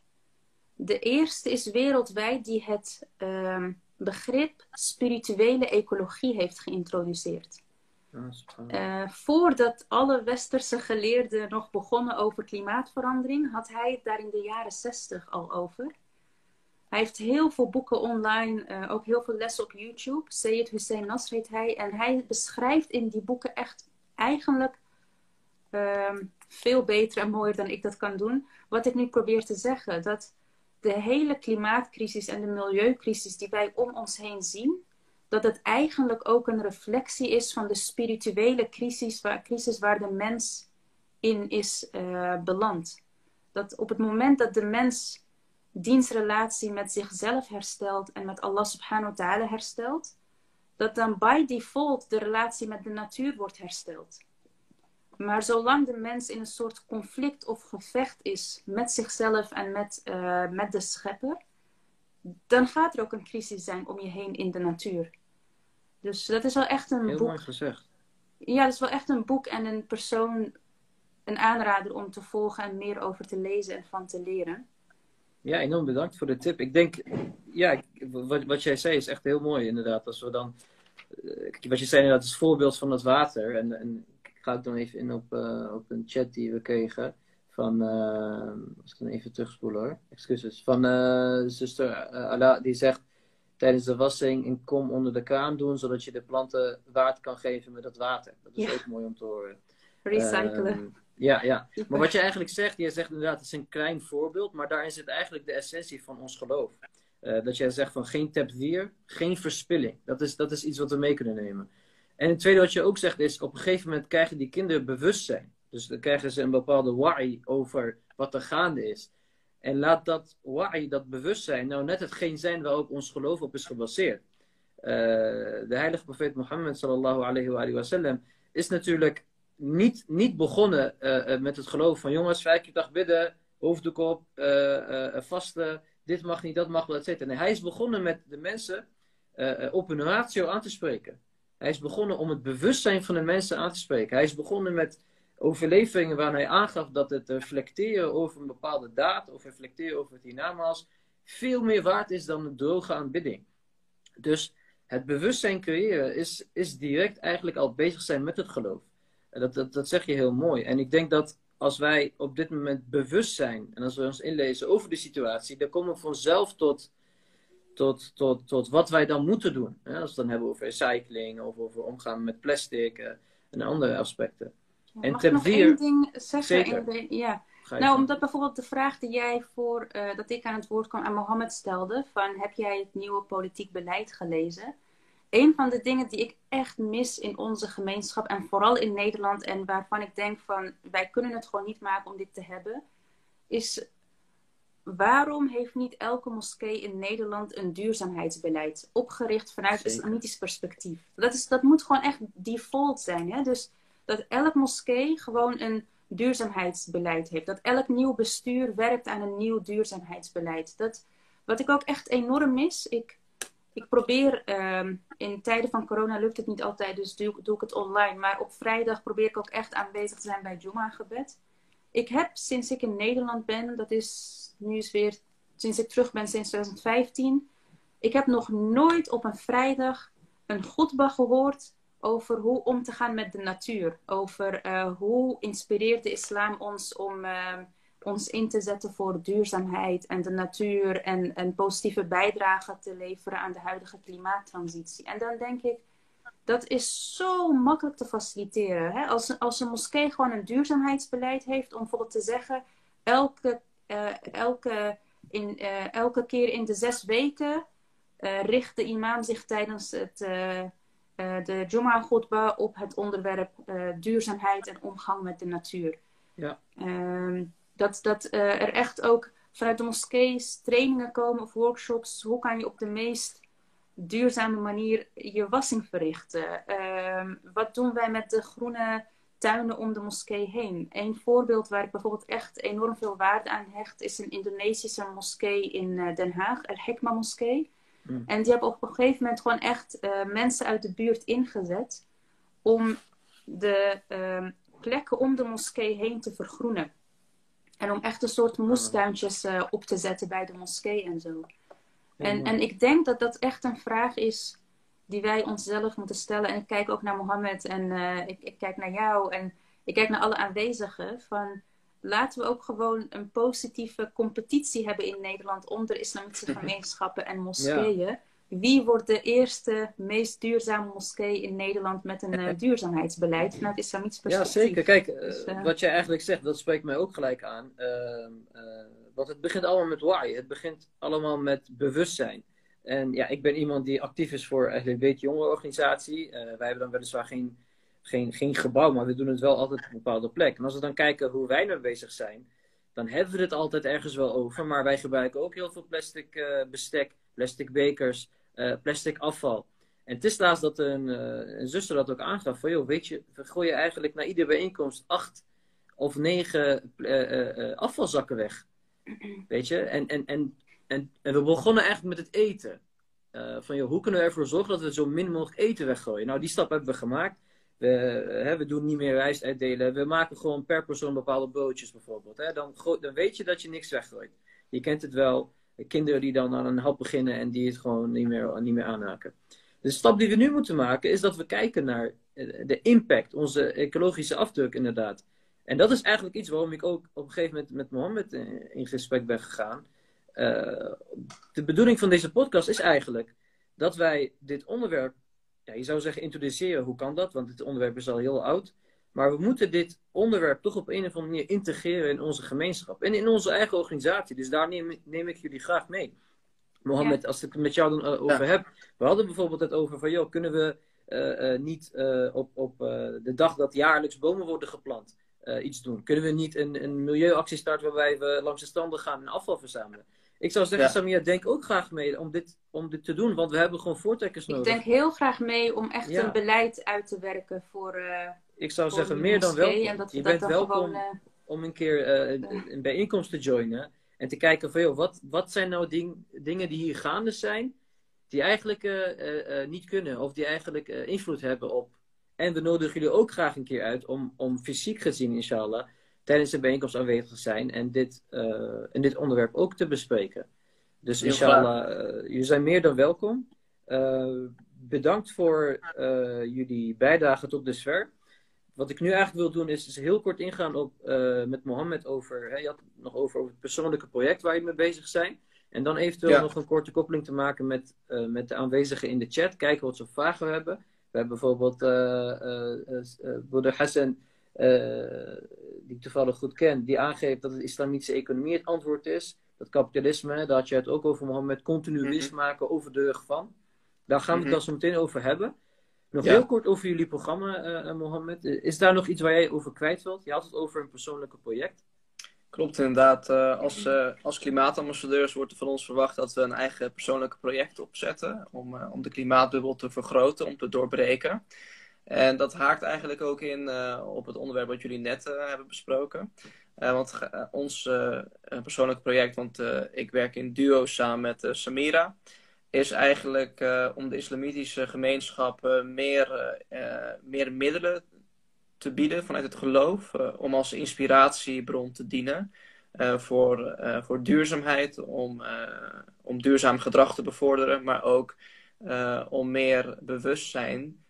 de eerste is wereldwijd die het uh, begrip spirituele ecologie heeft geïntroduceerd. Uh, voordat alle westerse geleerden nog begonnen over klimaatverandering, had hij het daar in de jaren zestig al over. Hij heeft heel veel boeken online, uh, ook heel veel lessen op YouTube. Sayyid Hussein Nasr heet hij. En hij beschrijft in die boeken echt eigenlijk uh, veel beter en mooier dan ik dat kan doen. Wat ik nu probeer te zeggen, dat de hele klimaatcrisis en de milieucrisis die wij om ons heen zien, dat het eigenlijk ook een reflectie is van de spirituele crisis waar, crisis waar de mens in is uh, beland. Dat op het moment dat de mens dienstrelatie met zichzelf herstelt en met Allah subhanahu wa ta'ala herstelt, dat dan by default de relatie met de natuur wordt hersteld. Maar zolang de mens in een soort conflict of gevecht is met zichzelf en met, uh, met de schepper, dan gaat er ook een crisis zijn om je heen in de natuur. Dus dat is wel echt een Heel boek. mooi gezegd. Ja, dat is wel echt een boek en een persoon, een aanrader om te volgen en meer over te lezen en van te leren. Ja, enorm bedankt voor de tip. Ik denk, ja, wat, wat jij zei is echt heel mooi inderdaad. Als we dan, eh, wat je zei inderdaad, is voorbeeld van het water. En, en ga dan even in op, uh, op een chat die we kregen van, uh, als ik dan even terugspoelen hoor, excuses, van uh, zuster Ala, die zegt, tijdens de wassing een kom onder de kraan doen, zodat je de planten water kan geven met dat water. Dat is ook mooi om te horen. Recyclen. Um, ja, ja. Maar wat je eigenlijk zegt, je zegt inderdaad, het is een klein voorbeeld, maar daarin zit eigenlijk de essentie van ons geloof. Uh, dat jij zegt van geen tepwier, geen verspilling. Dat is, dat is iets wat we mee kunnen nemen. En het tweede wat je ook zegt is, op een gegeven moment krijgen die kinderen bewustzijn. Dus dan krijgen ze een bepaalde wa'i over wat er gaande is. En laat dat wa'i, dat bewustzijn, nou net hetgeen zijn waarop ons geloof op is gebaseerd. Uh, de heilige profeet Mohammed sallallahu alayhi wa sallam is natuurlijk niet, niet begonnen uh, met het geloof van jongens, vijf keer dag bidden, hoofddoek op, vasten, dit mag niet, dat mag wel, et. Nee, hij is begonnen met de mensen op hun ratio aan te spreken. Hij is begonnen om het bewustzijn van de mensen aan te spreken. Hij is begonnen met overleveringen waarin hij aangaf dat het reflecteren over een bepaalde daad of reflecteren over het hiernamaals veel meer waard is dan de droge aanbidding. Dus het bewustzijn creëren is, is direct eigenlijk al bezig zijn met het geloof. Dat, dat, dat zeg je heel mooi. En ik denk dat als wij op dit moment bewust zijn en als we ons inlezen over de situatie, dan komen we vanzelf tot, tot, tot, tot wat wij dan moeten doen. Als we het dan hebben over recycling of over omgaan met plastic eh, en andere aspecten. Ja, en mag ik nog vier... één ding zeggen? De, ja. Nou, omdat bijvoorbeeld de vraag die jij voor uh, dat ik aan het woord kwam aan Mohammed stelde: van heb jij het nieuwe politiek beleid gelezen? Een van de dingen die ik echt mis in onze gemeenschap en vooral in Nederland en waarvan ik denk van wij kunnen het gewoon niet maken om dit te hebben, is waarom heeft niet elke moskee in Nederland een duurzaamheidsbeleid opgericht vanuit een islamitisch perspectief? Dat, is, dat moet gewoon echt default zijn. Hè? Dus dat elk moskee gewoon een duurzaamheidsbeleid heeft. Dat elk nieuw bestuur werkt aan een nieuw duurzaamheidsbeleid. Dat, wat ik ook echt enorm mis, ik, ik probeer um, in tijden van corona lukt het niet altijd, dus doe, doe, ik het online. Maar op vrijdag probeer ik ook echt aanwezig te zijn bij Juma gebed. Ik heb sinds ik in Nederland ben, dat is nu is weer sinds ik terug ben sinds 2015. Ik heb nog nooit op een vrijdag een goedba gehoord over hoe om te gaan met de natuur. Over uh, hoe inspireert de islam ons om uh, ons in te zetten voor duurzaamheid en de natuur en een positieve bijdrage te leveren aan de huidige klimaattransitie. En dan denk ik, dat is zo makkelijk te faciliteren. Hè? Als, als een moskee gewoon een duurzaamheidsbeleid heeft om bijvoorbeeld te zeggen, elke, uh, elke, in, elke keer in de zes weken richt de imam zich tijdens het de Juma Khutbah op het onderwerp duurzaamheid en omgang met de natuur. Ja. Ehm, dat dat er echt ook vanuit de moskees trainingen komen of workshops. Hoe kan je op de meest duurzame manier je wassing verrichten? Ehm, wat doen wij met de groene tuinen om de moskee heen? Een voorbeeld waar ik bijvoorbeeld echt enorm veel waarde aan hecht, is een Indonesische moskee in eh, Den Haag, El Hikma Moskee. Hmm. En die hebben op een gegeven moment gewoon echt uh, mensen uit de buurt ingezet om de uh, plekken om de moskee heen te vergroenen. En om echt een soort moestuintjes uh, op te zetten bij de moskee en zo. En, en ik denk dat dat echt een vraag is die wij onszelf moeten stellen. En ik kijk ook naar Mohammed en uh, ik, ik, kijk naar jou en ik kijk naar alle aanwezigen. Van laten we ook gewoon een positieve competitie hebben in Nederland onder islamitische gemeenschappen en moskeeën wie wordt de eerste, meest duurzame moskee in Nederland met een uh, duurzaamheidsbeleid vanuit islamitisch perspectief? Ja, zeker. Kijk, uh, dus, uh... wat jij eigenlijk zegt, dat spreekt mij ook gelijk aan. Ehm, want het begint allemaal met wa'i. Het begint allemaal met bewustzijn. En ja, ik ben iemand die actief is voor eigenlijk een beetje jonge organisatie. wij hebben dan weliswaar geen, geen, geen gebouw, maar we doen het wel altijd op een bepaalde plek. En als we dan kijken hoe wij nu bezig zijn, dan hebben we het altijd ergens wel over. Maar wij gebruiken ook heel veel plastic bestek, plastic bekers. Eh, plastic afval. En het is laatst dat een, een zuster dat ook aangaf. Van joh, weet je, we gooien eigenlijk na iedere bijeenkomst acht of negen afvalzakken weg. Weet je, en, en, en, en, en we begonnen eigenlijk met het eten. van joh, hoe kunnen we ervoor zorgen dat we zo min mogelijk eten weggooien? Nou, die stap hebben we gemaakt. We, hè, we doen niet meer rijst uitdelen. We maken gewoon per persoon bepaalde broodjes bijvoorbeeld. Hè? Dan, dan weet je dat je niks weggooit. Je kent het wel kinderen die dan aan een hap beginnen en die het gewoon niet meer, niet meer aanhaken. De stap die we nu moeten maken is dat we kijken naar eh, de impact, onze ecologische afdruk inderdaad. En dat is eigenlijk iets waarom ik ook op een gegeven moment met Mohammed in gesprek ben gegaan. Uh, de bedoeling van deze podcast is eigenlijk dat wij dit onderwerp, ja, je zou zeggen introduceren, hoe kan dat? Want dit onderwerp is al heel oud. Maar we moeten dit onderwerp toch op een of andere manier integreren in onze gemeenschap. En in onze eigen organisatie. Dus daar neem, neem ik jullie graag mee. Mohammed, als ik het met jou dan uh, over heb. We hadden bijvoorbeeld het over van, joh, kunnen we uh, uh, niet op, op de dag dat jaarlijks bomen worden geplant iets doen? Kunnen we niet een, een milieuactie starten waarbij we langs de stranden gaan en afval verzamelen? Ik zou zeggen, ja. Samia, denk ook graag mee om dit, om dit te doen, want we hebben gewoon voortrekkers nodig. Ik denk heel graag mee om echt een beleid uit te werken voor, ik zou zeggen, meer dan welkom. Je bent welkom gewoon, uh... om een keer uh, een bijeenkomst te joinen. En te kijken van, joh, wat, wat zijn nou ding, dingen die hier gaande zijn, die eigenlijk uh, niet kunnen, of die eigenlijk invloed hebben op. En we nodigen jullie ook graag een keer uit om, om fysiek gezien, inshallah, tijdens de bijeenkomst aanwezig zijn en dit, en dit onderwerp ook te bespreken. Dus inshallah, jullie zijn meer dan welkom. bedankt voor jullie bijdrage tot dusver wat ik nu eigenlijk wil doen is, is heel kort ingaan op, uh, met Mohammed over, hè, je had het nog over, over het persoonlijke project waar je mee bezig zijn. En dan eventueel nog een korte koppeling te maken met, uh, met de aanwezigen in de chat. Kijken wat soort vragen hebben. We hebben bijvoorbeeld uh, Broeder Hassan, die ik toevallig goed ken, die aangeeft dat de islamitische economie het antwoord is. Dat kapitalisme, daar had je het ook over Mohammed, continu mhm. winst maken over de rug van. Daar gaan we het mm zo meteen over hebben. Nog heel kort over jullie programma, uh, Mohammed. Is daar nog iets waar jij over kwijt wilt? Je had het over een persoonlijke project. Klopt inderdaad. Uh, als, uh, als klimaatambassadeurs wordt er van ons verwacht dat we een eigen persoonlijke project opzetten. Om, om de klimaatbubbel te vergroten, om te doorbreken. En dat haakt eigenlijk ook in op het onderwerp wat jullie net hebben besproken. want ons persoonlijke project, want ik werk in duo samen met Samira is eigenlijk om de islamitische gemeenschap meer, meer middelen te bieden vanuit het geloof, om als inspiratiebron te dienen voor, voor duurzaamheid, om, om duurzaam gedrag te bevorderen, maar ook om meer bewustzijn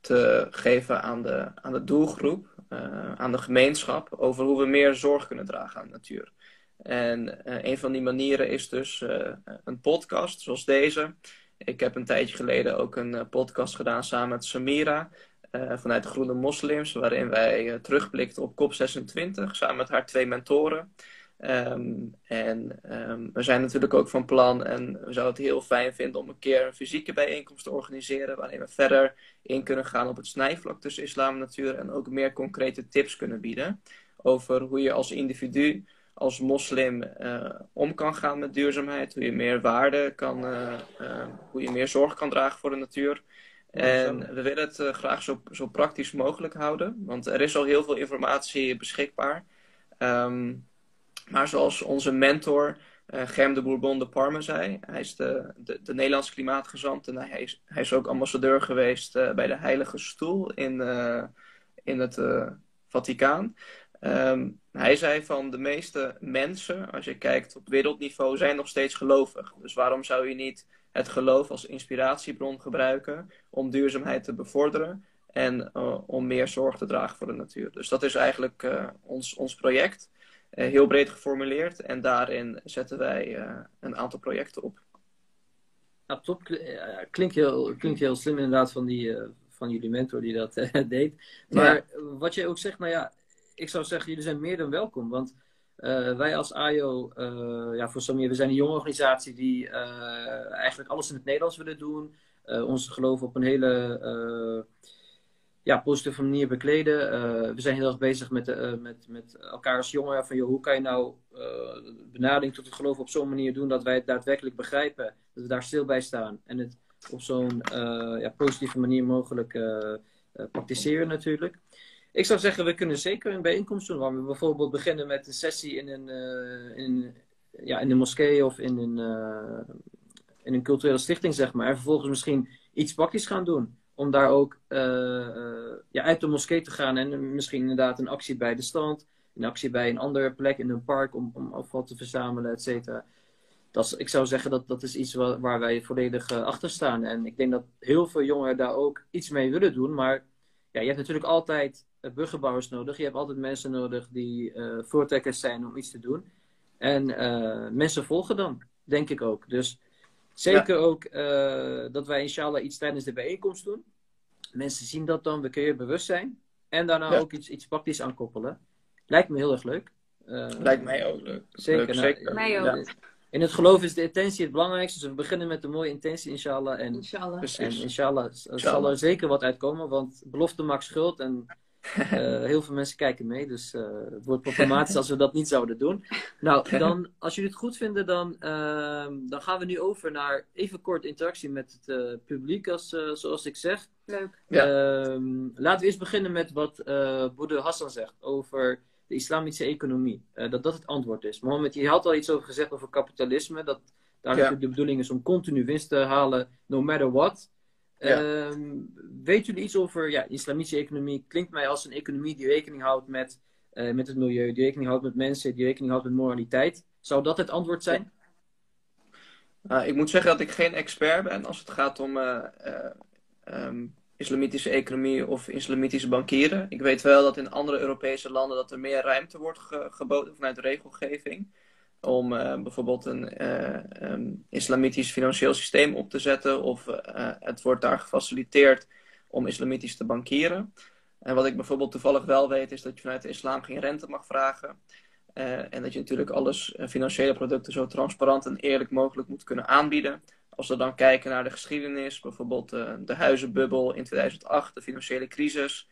te geven aan de, aan de doelgroep, aan de gemeenschap, over hoe we meer zorg kunnen dragen aan de natuur. En uh, een van die manieren is dus uh, een podcast zoals deze. Ik heb een tijdje geleden ook een podcast gedaan samen met Samira vanuit de Groene Moslims, waarin wij terugblikten op COP26 samen met haar twee mentoren. Ehm, en ehm, we zijn natuurlijk ook van plan en we zouden het heel fijn vinden om een keer een fysieke bijeenkomst te organiseren. Waarin we verder in kunnen gaan op het snijvlak tussen islam en natuur. En ook meer concrete tips kunnen bieden over hoe je als individu, als moslim uh, om kan gaan met duurzaamheid. Hoe je meer waarde kan, uh, uh, hoe je meer zorg kan dragen voor de natuur. En we willen het graag zo, zo praktisch mogelijk houden. Want er is al heel veel informatie beschikbaar. Um, maar zoals onze mentor uh, Germ de Bourbon de Parme zei, hij is de, de, de Nederlandse klimaatgezant en hij is, hij is ook ambassadeur geweest uh, bij de Heilige Stoel in, uh, in het Vaticaan. Um, hij zei van de meeste mensen, als je kijkt op wereldniveau, zijn nog steeds gelovig. Dus waarom zou je niet het geloof als inspiratiebron gebruiken om duurzaamheid te bevorderen en om meer zorg te dragen voor de natuur? Dus dat is eigenlijk ons, ons project. Eh, heel breed geformuleerd. En daarin zetten wij eh, een aantal projecten op. Nou, top. Eh, klinkt heel, klinkt heel slim inderdaad van, die, van jullie mentor die dat deed. Maar wat je ook zegt, nou ja, ik zou zeggen, jullie zijn meer dan welkom. Want wij als AIO, ja, voor Samir, we zijn een jonge organisatie die eigenlijk alles in het Nederlands willen doen. ons geloof op een hele ja, positieve manier bekleden. Uh, we zijn heel erg bezig met, uh, met, met elkaar als jongeren. Van, joh, hoe kan je nou uh, benadering tot het geloof op zo'n manier doen dat wij het daadwerkelijk begrijpen. Dat we daar stil bij staan. En het op zo'n ja, positieve manier mogelijk praktiseren natuurlijk. Ik zou zeggen, we kunnen zeker een bijeenkomst doen. Waar we bijvoorbeeld beginnen met een sessie in een, in, ja, in een moskee of in een, in een culturele stichting, zeg maar. En vervolgens misschien iets praktisch gaan doen om daar ook uh, uh, ja, uit de moskee te gaan en misschien inderdaad een actie bij de stand, een actie bij een andere plek in een park om, om afval te verzamelen, et cetera. Dat is, ik zou zeggen dat dat is iets waar, waar wij volledig uh, achter staan. En ik denk dat heel veel jongeren daar ook iets mee willen doen. Maar ja, je hebt natuurlijk altijd burgerbouwers nodig. Je hebt altijd mensen nodig die voortrekkers zijn om iets te doen. En mensen volgen dan, denk ik ook. Dus Zeker ook uh, dat wij inshallah iets tijdens de bijeenkomst doen. Mensen zien dat dan, we kunnen bewust zijn. En daarna ook iets, iets praktisch aankoppelen. Lijkt me heel erg leuk. Uh, Lijkt mij ook leuk. Zeker. Leuk, nou, zeker. Mij ook. In het geloof is de intentie het belangrijkste. Dus we beginnen met een mooie intentie, inshallah. En inshallah, en inshallah, inshallah. zal er zeker wat uitkomen. Want belofte maakt schuld. En heel veel mensen kijken mee, dus uh, het wordt problematisch als we dat niet zouden doen. Nou, dan, als jullie het goed vinden, dan, uh, dan gaan we nu over naar even kort interactie met het uh, publiek, als, zoals ik zeg. Leuk. Ja. Ehm, laten we eerst beginnen met wat uh, Boede Hassan zegt over de islamitische economie. dat dat het antwoord is. Mohammed, je had al iets over gezegd over kapitalisme, dat daar ja. de bedoeling is om continu winst te halen, no matter what. Ja. Um, weet jullie iets over ja, islamitische economie? Klinkt mij als een economie die rekening houdt met, uh, met het milieu, die rekening houdt met mensen, die rekening houdt met moraliteit. Zou dat het antwoord zijn? Uh, ik moet zeggen dat ik geen expert ben als het gaat om uh, um, islamitische economie of islamitische bankieren. Ik weet wel dat in andere Europese landen dat er meer ruimte wordt ge geboden vanuit de regelgeving om uh, bijvoorbeeld een uh, um, islamitisch financieel systeem op te zetten. Of uh, het wordt daar gefaciliteerd om islamitisch te bankieren. En wat ik bijvoorbeeld toevallig wel weet, is dat je vanuit de islam geen rente mag vragen. en dat je natuurlijk alles, financiële producten, zo transparant en eerlijk mogelijk moet kunnen aanbieden. Als we dan kijken naar de geschiedenis, bijvoorbeeld de huizenbubbel in 2008, de financiële crisis.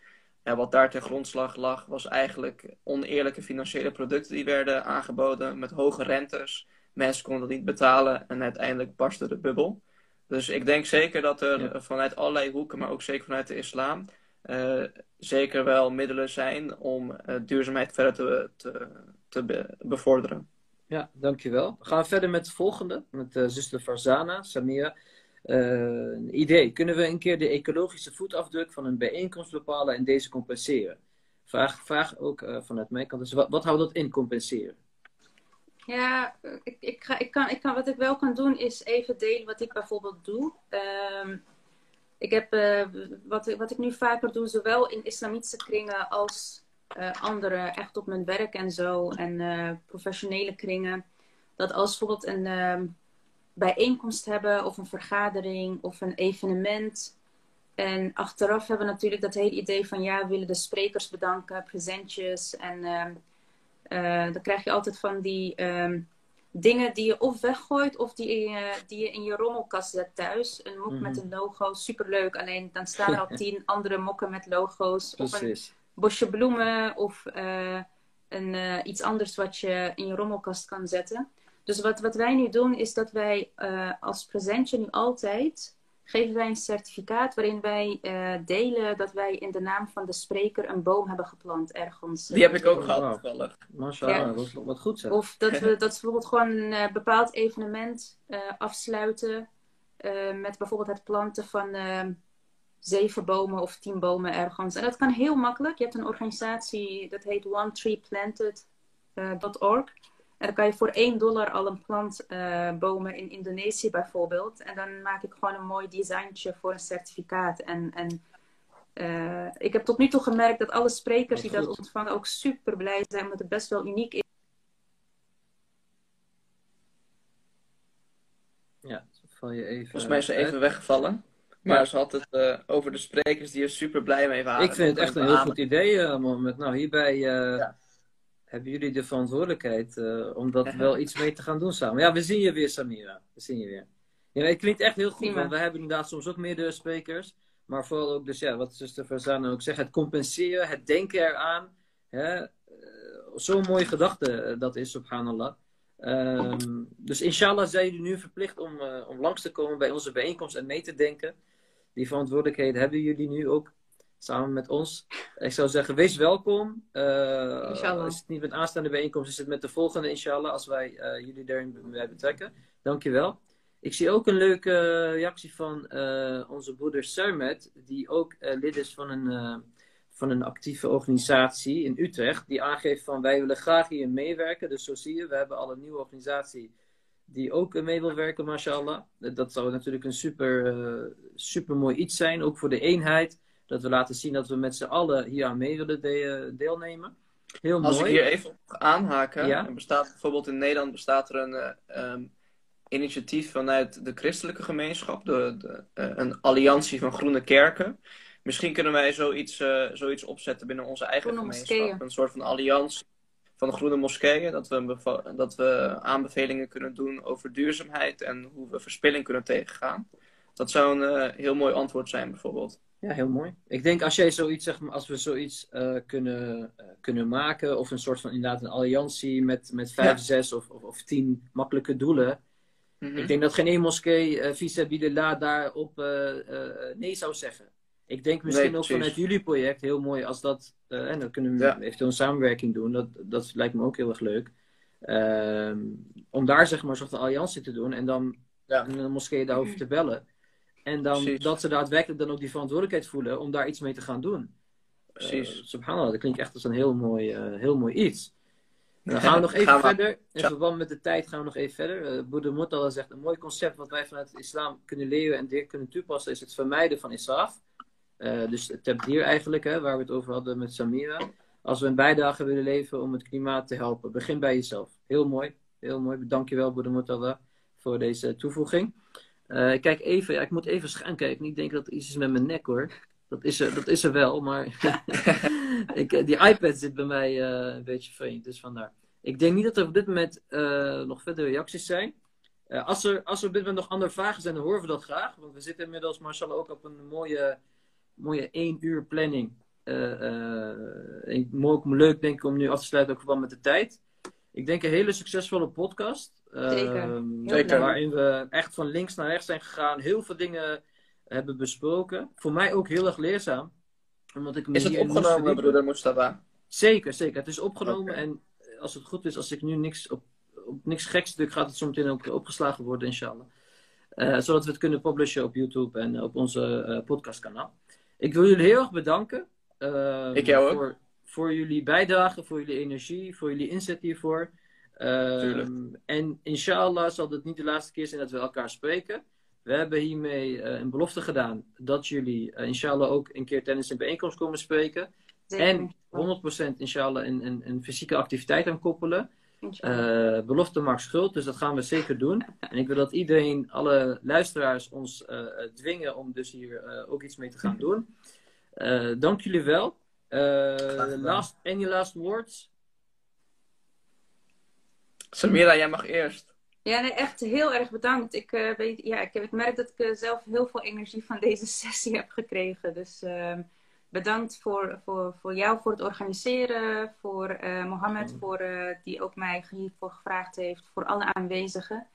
En wat daar ten grondslag lag, was eigenlijk oneerlijke financiële producten die werden aangeboden met hoge rentes. Mensen konden dat niet betalen en uiteindelijk barstte de bubbel. Dus ik denk zeker dat er vanuit allerlei hoeken, maar ook zeker vanuit de islam, uh, zeker wel middelen zijn om uh, duurzaamheid verder te, te, te be bevorderen. Ja, dankjewel. We gaan verder met het volgende, met uh, zuster Farzana, Samia. Uh, idee. Kunnen we een keer de ecologische voetafdruk van een bijeenkomst bepalen en deze compenseren? Vraag, vraag ook uh, vanuit mijn kant. Dus wat, wat houdt dat in, compenseren? Ja, ik, ik, ga, ik, kan, ik kan, wat ik wel kan doen is even delen wat ik bijvoorbeeld doe. Um, ik heb, uh, wat, wat ik nu vaker doe, zowel in islamitische kringen als andere, echt op mijn werk en zo, en professionele kringen. Dat als bijvoorbeeld een ehm, bijeenkomst hebben of een vergadering of een evenement. En achteraf hebben we natuurlijk dat hele idee van ja, we willen de sprekers bedanken, presentjes en uh, dan krijg je altijd van die ehm, dingen die je of weggooit of die, je, die je in je rommelkast zet thuis. Een mok met mhm. een logo, superleuk. Alleen dan staan er al tien andere mokken met logo's. Of een bosje bloemen of een, iets anders wat je in je rommelkast kan zetten. Dus wat, wat wij nu doen is dat wij als presentje nu altijd geven wij een certificaat waarin wij uh, delen dat wij in de naam van de spreker een boom hebben geplant ergens. Die heb ik ook gehad, toevallig. Mashallah, ja. wat goed zeg. Of dat we, dat bijvoorbeeld gewoon een uh, bepaald evenement uh, afsluiten met bijvoorbeeld het planten van zeven bomen of tien bomen ergens. En dat kan heel makkelijk. Je hebt een organisatie dat heet onetreeplanted.org. En dan kan je voor 1 dollar al een plant uh, bomen in Indonesië bijvoorbeeld. En dan maak ik gewoon een mooi designtje voor een certificaat. En, en uh, ik heb tot nu toe gemerkt dat alle sprekers die dat ontvangen ook super blij zijn, omdat het best wel uniek is. Ja, val je even. Volgens mij is ze even weggevallen. Maar ze had het uh, over de sprekers die er super blij mee waren. Ik vind het echt een heel goed idee, uh, met Nou, hierbij ja hebben jullie de verantwoordelijkheid uh, om dat wel iets mee te gaan doen samen. Ja, we zien je weer, Samira. We zien je weer. Ja, het klinkt echt heel goed, want we hebben inderdaad soms ook meerdere sprekers. Maar vooral ook, dus ja, wat zuster Verzana ook zegt, het compenseren, het denken eraan. Hè? Uh, Zo'n mooie gedachte uh, dat is, subhanallah. Um, dus inshallah zijn jullie nu verplicht om, om langs te komen bij onze bijeenkomst en mee te denken. Die verantwoordelijkheid hebben jullie nu ook samen met ons. Ik zou zeggen, wees welkom. Uh, Als het niet met aanstaande bijeenkomst is, het met de volgende, inshallah, als wij uh, jullie daarin bij betrekken. Dankjewel. Ik zie ook een leuke reactie van uh, onze broeder Sermet, die ook lid is van een, van een actieve organisatie in Utrecht, die aangeeft van wij willen graag hier meewerken. Dus zo zie je, we hebben al een nieuwe organisatie die ook mee wil werken, mashallah. Dat zou natuurlijk een super, super mooi iets zijn, ook voor de eenheid. Dat we laten zien dat we met z'n allen hier aan mee willen deelnemen. Heel Als ik hier even op aanhaken. Ja? Er bestaat bijvoorbeeld in Nederland bestaat er een uh, initiatief vanuit de christelijke gemeenschap. De, de uh, een alliantie van groene kerken. Misschien kunnen wij zoiets, uh, zoiets opzetten binnen onze eigen groene gemeenschap. Moskeeën. Een soort van alliantie van de groene moskeeën. Dat we, dat we aanbevelingen kunnen doen over duurzaamheid en hoe we verspilling kunnen tegengaan. Dat zou een heel mooi antwoord zijn bijvoorbeeld. Ja, heel mooi. Ik denk als jij zoiets, zeg maar, als we zoiets uh, kunnen, uh, kunnen maken, of een soort van inderdaad een alliantie met, met vijf, ja. zes of, of, of, tien makkelijke doelen. Mm -hmm. Ik denk dat geen één moskee uh, vis-à-vis daarop nee zou zeggen. Ik denk misschien nee, ook vanuit jullie project heel mooi als dat, en dan kunnen we ja. eventueel een samenwerking doen. Dat, dat lijkt me ook heel erg leuk. Ehm, om daar zeg maar een soort alliantie te doen en dan ja. een moskee daarover te bellen. En dan, dat ze daadwerkelijk dan ook die verantwoordelijkheid voelen om daar iets mee te gaan doen. Precies. Uh, subhanallah, dat klinkt echt als een heel mooi, uh, heel mooi iets. En dan gaan we nog even verder. In verband met de tijd gaan we nog even verder. Uh, Boeddha zegt een mooi concept wat wij vanuit het islam kunnen leren en direct kunnen toepassen is het vermijden van israf. Uh, dus het tabdir eigenlijk, hè, waar we het over hadden met Samira. Als we een bijdrage willen leveren om het klimaat te helpen, begin bij jezelf. Heel mooi, heel mooi. Dankjewel Boeddha Murtala voor deze toevoeging. Uh, ik kijk even, ja, ik moet even schuin kijken. Niet denken dat er iets is met mijn nek hoor. Dat is er, dat is er wel, maar ik, eh, die iPad zit bij mij uh, een beetje vreemd, dus vandaar. Ik denk niet dat er op dit moment uh, nog verdere reacties zijn. als, er, als er op dit moment nog andere vragen zijn, dan horen we dat graag. Want we zitten inmiddels, Marcel, ook op een mooie, mooie één uur planning. ook leuk denk ik om nu af te sluiten, ook verband met de tijd. Ik denk een hele succesvolle podcast. Zeker. Uh, waarin we echt van links naar rechts zijn gegaan. Heel veel dingen hebben besproken. Voor mij ook heel erg leerzaam. Omdat ik is het opgenomen, broeder Mustafa? Zeker, zeker. Het is opgenomen. En als het goed is, als ik nu niks op, op niks geks druk, gaat het zo meteen ook opgeslagen worden, inshallah. Uh, zodat we het kunnen publishen op YouTube en op onze uh, podcastkanaal. Ik wil jullie heel erg bedanken. Uh, ik jou ook. Voor, voor jullie bijdrage, voor jullie energie, voor jullie inzet hiervoor. Um, en inshallah zal het niet de laatste keer zijn dat we elkaar spreken. We hebben hiermee uh, een belofte gedaan dat jullie uh, inshallah ook een keer tijdens een bijeenkomst komen spreken. Zeker. En 100% inshallah een, een, een, fysieke activiteit aan koppelen. Uh, belofte maakt schuld, dus dat gaan we zeker doen. En ik wil dat iedereen, alle luisteraars, ons dwingen om dus hier ook iets mee te gaan doen. dank jullie wel. last, any last words? Samira, jij mag eerst. Ja, nee, echt heel erg bedankt. Ik, uh, weet, ja, ik, ik merk dat ik zelf heel veel energie van deze sessie heb gekregen. Dus ehm, bedankt voor, voor, voor jou voor het organiseren, voor uh, Mohammed voor, uh, die ook mij hiervoor gevraagd heeft, voor alle aanwezigen.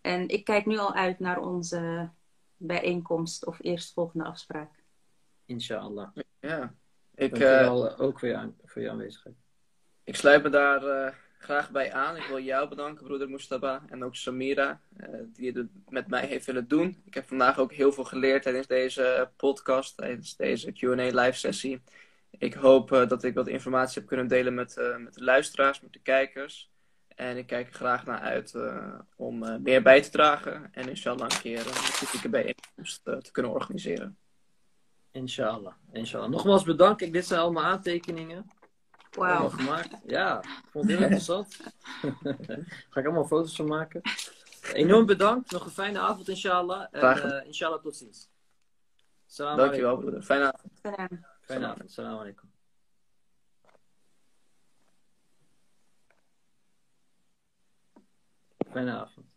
En ik kijk nu al uit naar onze bijeenkomst of eerstvolgende afspraak. Inshallah. Ja. Ik, uh, ook voor je, voor je aanwezigheid. Ik sluit me daar graag bij aan. Ik wil jou bedanken, broeder Mustafa. En ook Samira, uh, die het met mij heeft willen doen. Ik heb vandaag ook heel veel geleerd tijdens deze podcast, tijdens deze QA live sessie. Ik hoop uh, dat ik wat informatie heb kunnen delen met, uh, met de luisteraars, met de kijkers. En ik kijk er graag naar uit om meer bij te dragen. En inshallah een keer een specifieke bijeenkomst te kunnen organiseren. Inshallah, inshallah. Nogmaals bedankt. Dit zijn allemaal aantekeningen. Wauw. gemaakt. Ja, ik vond het heel interessant. Ga ik allemaal foto's van maken. Enorm bedankt. Nog een fijne avond, inshallah. En uh, inshallah tot ziens. Salam Dankjewel, broeder. Fijne avond. Fijne avond. Salam alaikum. Fijne avond.